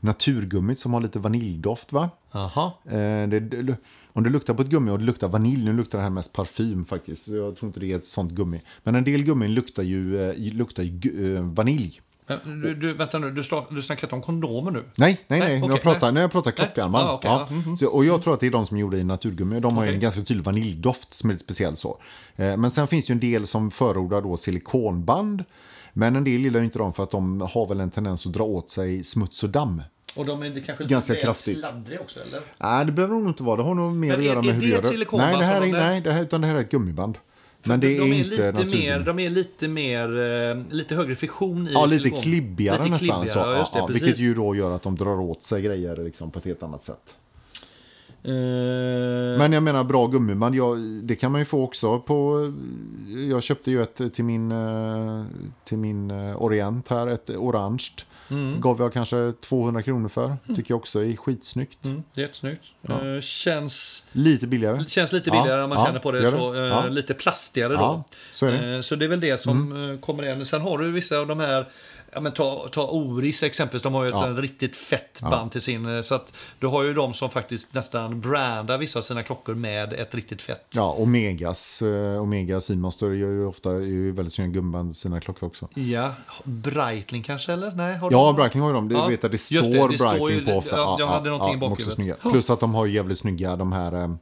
naturgummit som har lite vaniljdoft, va? Jaha. Eh, det, det, om det luktar på ett gummi och det luktar vanilj, nu luktar det här mest parfym faktiskt. Jag tror inte det är ett sånt gummi. Men en del gummin luktar ju, eh, luktar ju eh, vanilj. Men Du, du, vänta nu, du, du snackar inte om kondomer nu? Nej, nej, nej. Nej, jag okej, pratar, nej. jag pratar klockarmband. Ah, okej, ja. mhm. så, och jag tror att det är de som gjorde i naturgummi. De har Okej. en ganska tydlig vaniljdoft som är lite speciell så. Eh, men sen finns det ju en del som förordar då silikonband. Men en del gillar ju inte dem för att de har väl en tendens att dra åt sig smuts och damm. Och de är det kanske Ganska kraftigt. sladdriga också eller? Nej, det behöver nog inte vara. Det har nog mer Men att är- göra med är hur det du gör silikonband Nej, det här är, de är? nej det här, utan det här är ett gummiband. Men det de, är är inte lite mer, de är lite mer, eh, lite högre friktion i Ja, lite silikon. klibbigare Lite nästan. klibbigare, så. ja, just det, ja, vilket ju då gör att de drar åt sig grejer liksom, på ett helt annat sätt. Eh, Men jag menar bra gummiband, jag, det kan man ju få också på... Jag köpte ju ett till min, eh, till min eh, Orient här, ett orange. mm. Gav jag kanske 200 kronor för. Tycker jag också är skitsnyggt. Mm, jättesnyggt. Ja. Känns, Lite billigare. känns lite Ja, billigare om man ja, känner på det. det. så. Ja. Lite plastigare då. Ja, så är det. Mm. Så det är väl det som eh, kommer igen. Sen har du vissa av de här, ja, men ta, ta Oris exempelvis, de har ju ett Ja. riktigt fett band till sin. eh, Så att du har ju de som faktiskt nästan brandar vissa av sina klockor med ett riktigt fett. Ja, Omegas, eh, Omega Seamaster gör ju ofta ju väldigt snygga gummiband i sina klockor också. Ja, Breitling kanske eller? Nej, har Ja, de- Breitling har ju dem. Det Ja, vet att det just det, står det står Breitling ju- på ofta. ja, jag hade någonting i de är också bakhuvudet. Ja. Plus att de har ju jävligt snygga, de här...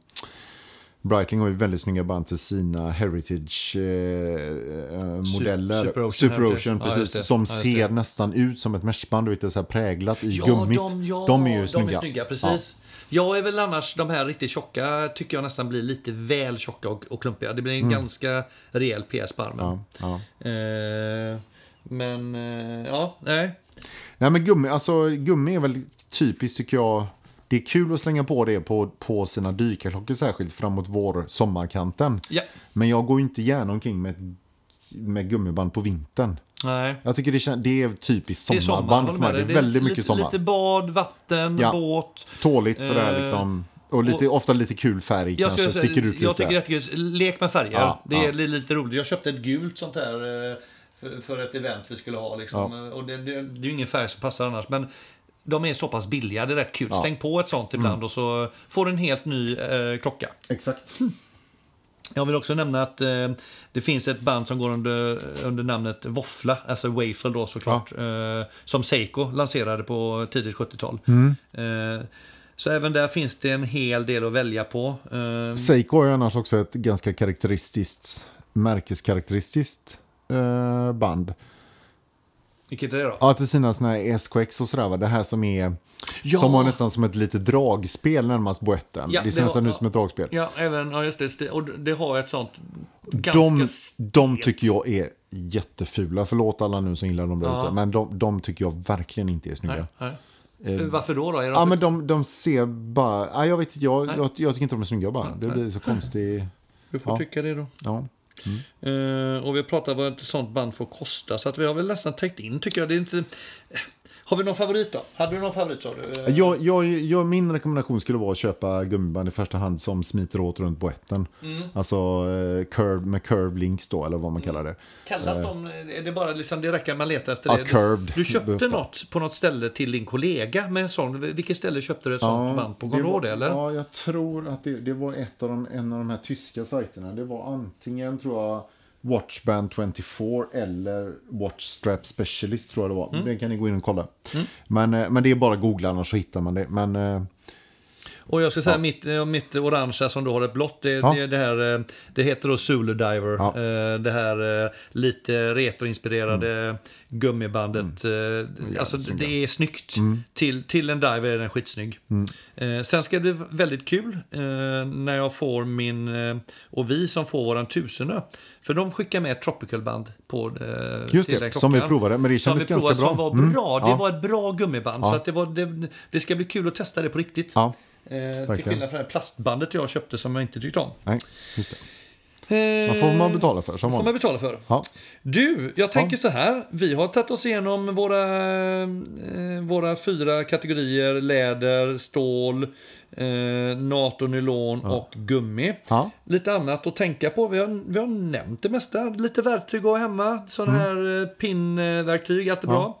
Eh, Breitling har ju väldigt snygga band till sina Heritage-modeller. Super Ocean Super Heritage. Ocean, Ja, precis. det. som Ja, ser nästan ut som ett meshband, det är så här präglat i Ja, gummit. de, ja, de är ju De snygga. är snygga, precis. Jag är väl annars, de här riktigt tjocka tycker jag nästan blir lite väl tjocka och, och klumpiga. Det blir en ganska rejäl PS på armen. Mm. Ja, ja. Eh, men, eh, ja, nej. Nej men gummi, alltså gummi är väl typiskt tycker jag. Det är kul att slänga på det på, på sina dykarklockor särskilt framåt vår sommarkanten. Ja, Men jag går inte gärna omkring med, med gummiband på vintern. nej. Jag tycker det, det är typiskt Det är sommar, sommarband för mig. Det är dig. väldigt lite, mycket sommar. Lite bad, vatten, Ja. båt. Tåligt sådär Eh, liksom. Och, lite, ofta lite kul färg Jag, kanske, säga- sticker ut jag lite. tycker det är jättekul. Lek med färger. Ja, det ja. är li- lite roligt. Jag köpte ett gult sånt här eh, för, för ett event vi skulle ha. Liksom. Och det, det, det är ju ingen färg som passar annars. Men de är så pass billiga. Det är rätt kul. Ja. Mm. Stäng på ett sånt ibland och så får du en helt ny eh, klocka. Exakt. Jag vill också nämna att eh, det finns ett band som går under, under namnet Våffla, alltså Waffle då såklart. Eh, som Seiko lanserade på tidigt 70-tal. Mm. Eh, så även där finns det en hel del att välja på. Eh, Seiko är annars också ett ganska karaktäristiskt, märkeskaraktäristiskt eh, band. Vilket är det då? Ja, till sina såna här SKX och sådär va. Det här som är... Ja. Som var nästan som ett litet dragspel närmast boetten. Ja, det ser nästan ut som ett dragspel. Ja, även, ja just det. Och det har ett sånt ganska... De, de tycker jag är jättefula. Förlåt alla nu som gillar dem där Ja. ute. Men de, de tycker jag verkligen inte är snygga. Nej, nej. Varför då? då? Är de Ja, men de, de ser bara... Ja, jag vet jag, jag, jag tycker inte de är snygga bara. Det blir så konstigt. Du får ja. tycka det då. Ja. Mm. Uh, och vi har pratat vad ett sånt band får kosta. Så att vi har väl nästan täckt in tycker jag. Det är inte... Har vi någon favorit då? Hade du någon favorit sa du? Eh, Jag, jag, jag, min rekommendation skulle vara att köpa gummiband i första hand som smiter åt runt boetten. Mm. Alltså eh, curve, med curve links då, eller vad man kallar det. Kallas de... Är det bara liksom, det räcker man letar efter Ja, det? curved. Du köpte Ofta. något på något ställe till din kollega med en sån. Vilket ställe köpte du ett sånt band på? Kommer du eller? Ja, jag tror att det, det var ett av de, en av de här tyska sajterna. Det var antingen, tror jag, Watchband 24 eller Watchstrap Specialist tror jag det var. Mm. Det kan ni gå in och kolla. Men, eh, men det är bara att googla annars så hittar man det. Men eh, Och jag ska säga mitt, eh, mitt orangea som du har ett blått. Det, Ja. det, det, här, eh, det heter då Zulu Diver. Ja. Eh, Det här lite retroinspirerade gummibandet. eh, Alltså det är snyggt. Till, till en diver är den skitsnygg. Eh, Sen ska det bli väldigt kul när jag får min och vi som får våran tusende. För de skickar med tropical-band på just till den det, som vi klockan. provade. Men det kändes ganska bra. som var Mm, bra. Det ja. var ett bra gummiband. Ja. Så att det, var, det, det ska bli kul att testa det på riktigt. Ja, Eh, till skillnad från det här plastbandet jag köpte som jag inte tyckte om. nej, just det. Eh, Vad får man betala för som får man betala för. Ja. Du, jag tänker så här. Vi har tagit oss igenom våra, eh, våra fyra kategorier. Läder, stål, eh, NATO, nylon och gummi. Ja. Lite annat att tänka på. Vi har, vi har nämnt det mesta. Lite verktyg att ha hemma. Sådana här eh, pinnverktyg, allt är bra.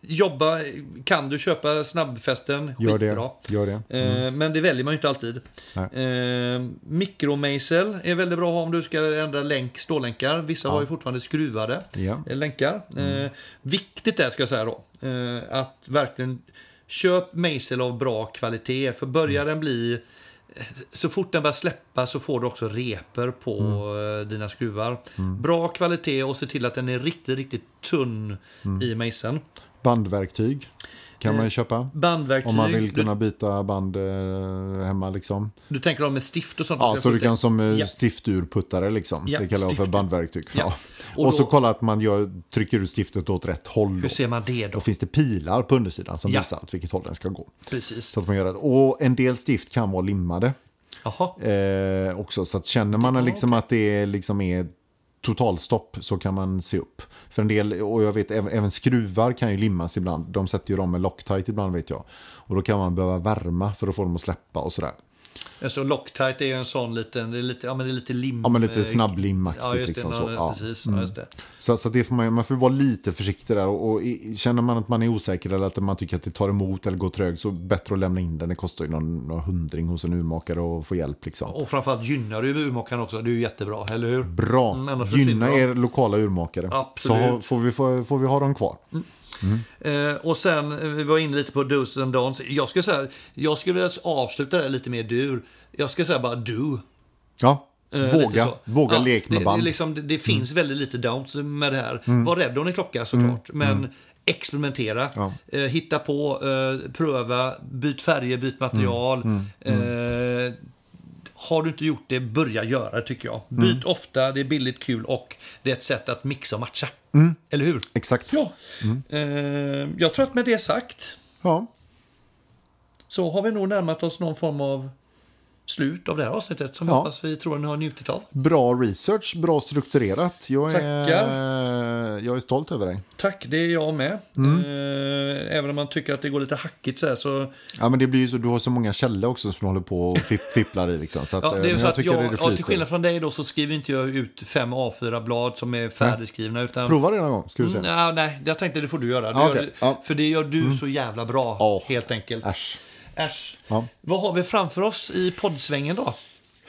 Jobba, kan du köpa snabbfästen, Gör skitbra. det. Gör det. Eh, Men det väljer man ju inte alltid. Eh, mikromejsel är väldigt bra att ha om du ska ändra länk, stålänkar. Vissa har ju fortfarande skruvade Ja. eh, länkar. Eh, viktigt är, ska jag säga då, eh, att verkligen köp mejsel av bra kvalitet. För börjar den bli så fort den börjar släppa så får du också reper på eh, dina skruvar. Bra kvalitet och se till att den är riktigt, riktigt tunn i mejseln. Bandverktyg. Kan man ju köpa. Bandverktyg. Om man vill kunna byta band eh, hemma liksom. du tänker om med stift och sånt? Ja, så du kan som eh, Ja. stifturputtare liksom. Ja, det kallar jag för bandverktyg. Ja. Ja. Och Och, så då- kolla att man gör, trycker ut stiftet åt rätt håll. Då. Hur ser man det då? Då finns det pilar på undersidan som Ja. visar åt vilket håll den ska gå. Precis. Så att man gör det. Och en del stift kan vara limmade eh, också. Så att känner man liksom att det liksom är totalstopp så kan man se upp. För en del, och jag vet även, även skruvar kan ju limmas ibland. De sätter ju dem med Loctite ibland vet jag. Och då kan man behöva värma för att få dem att släppa och sådär. Alltså Loctite är ju en sån liten, det är lite, ja men det är lite lim. Ja men lite eh, snabblimmaktigt Ja, just det. liksom. så. Ja. Precis. Ja, just det. Så, så det får man, man får vara lite försiktig där. Och, och känner man att man är osäker eller att man tycker att det tar emot eller går trögt så bättre att lämna in den. Det kostar ju någon, någon hundring hos en urmakare att få hjälp liksom. Och framförallt gynnar du urmakaren också. Det är ju jättebra, eller hur? Bra. Mm, Gynna er lokala urmakare. Absolut. Så får, vi, får, får vi ha dem kvar. Eh, och sen, eh, vi var inne lite på dos and don'ts. Jag skulle säga, jag skulle vilja avsluta det lite mer dur. Jag skulle säga bara do. Ja, Eh, våga, våga Ja, lek med det, band. Mm. Det, liksom, det, det finns väldigt lite don'ts med det här. Var rädd om din klocka såklart. Men experimentera, Mm. Ja. eh, hitta på, eh, pröva, byt färger, byt material. Mm. Eh, har du inte gjort det, börja göra det tycker jag. Mm. Byt ofta, det är billigt, kul och det är ett sätt att mixa och matcha. Mm. Eller hur? Exakt. Ja. Eh, jag tror att med det sagt Ja. så har vi nog närmat oss någon form av slut av det här avsnittet som Ja. jag hoppas vi tror att ni har njutit av. Bra research, bra strukturerat. Jag är, jag är stolt över dig. Tack, det är jag med. Mm. Eh, även om man tycker att det går lite hackigt så här så... Ja, men det blir ju så, du har så många källor också som du håller på och fipp, fipplar i. Liksom, så att, Ja, eh, det är så att jag, det ja, till skillnad från dig då så skriver inte jag ut fem A4-blad som är färdigskrivna. Utan, Prova det någon gång, ska du se. Mm, ja, nej, jag tänkte det får du göra. Du Ja, gör. För det gör du så jävla bra, Ja. helt enkelt. Äsch. Äsch. Ja. Vad har vi framför oss i poddsvängen då?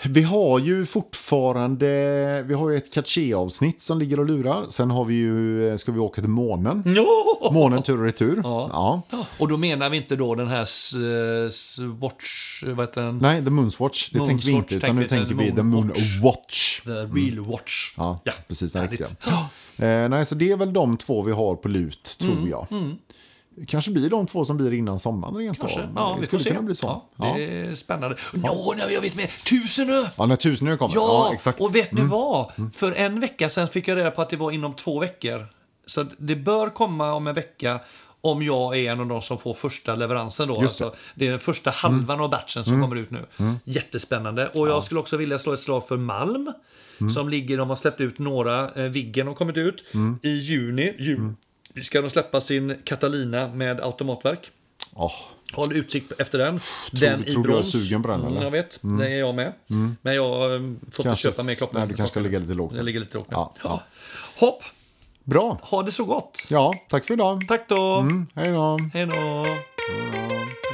Vi har ju fortfarande, vi har ju ett Caché-avsnitt som ligger och lurar. Sen har vi ju, ska vi åka till månen. No! Månen tur och retur. Ja. ja. Ja, och då menar vi inte då den här eh, Swatch, vad heter den? Nej, The Moon's Watch, det tänker vi Moonswatch inte. Utan nu tänker vi, The Moon Moon Watch. The Real Watch. Ja, Ja, precis den riktiga. Eh, nej, så det är väl de två vi har på lut, tror Mm, jag. Kanske blir de två som blir innan sommaren rent Kanske. av. Ja, det vi får se. bli så. Ja, Ja, det är spännande. Nå, nej, jag vet mer. Tusenö! ja när tusen kommer. Ja, Ja, exakt. Mm. och vet ni vad? För en vecka sedan fick jag reda på att det var inom två veckor. Så det bör komma om en vecka om jag är en av de som får första leveransen. Då. Det. Mm. Alltså, det är den första halvan av batchen som kommer ut nu. Jättespännande. Och jag skulle också vilja slå ett slag för Malm. Mm. Som ligger, de har släppt ut några, eh, Viggen har kommit ut. Mm. I juni, jul, ska de släppa sin Catalina med automatverk. Åh, Håll utsikt efter den. den i tror du jag är brons. sugen på den, Mm, eller? Jag vet, det är jag med. Men jag har eh, fått Kanske köpa mer klockan. nej, du kanske ska ligga lite lågt. Jag ligger lite lågt. Ja, ja. Hopp, Bra. ha det så gott. Ja, tack för idag. Tack då. Mm, hej då. Hej då. Hej då.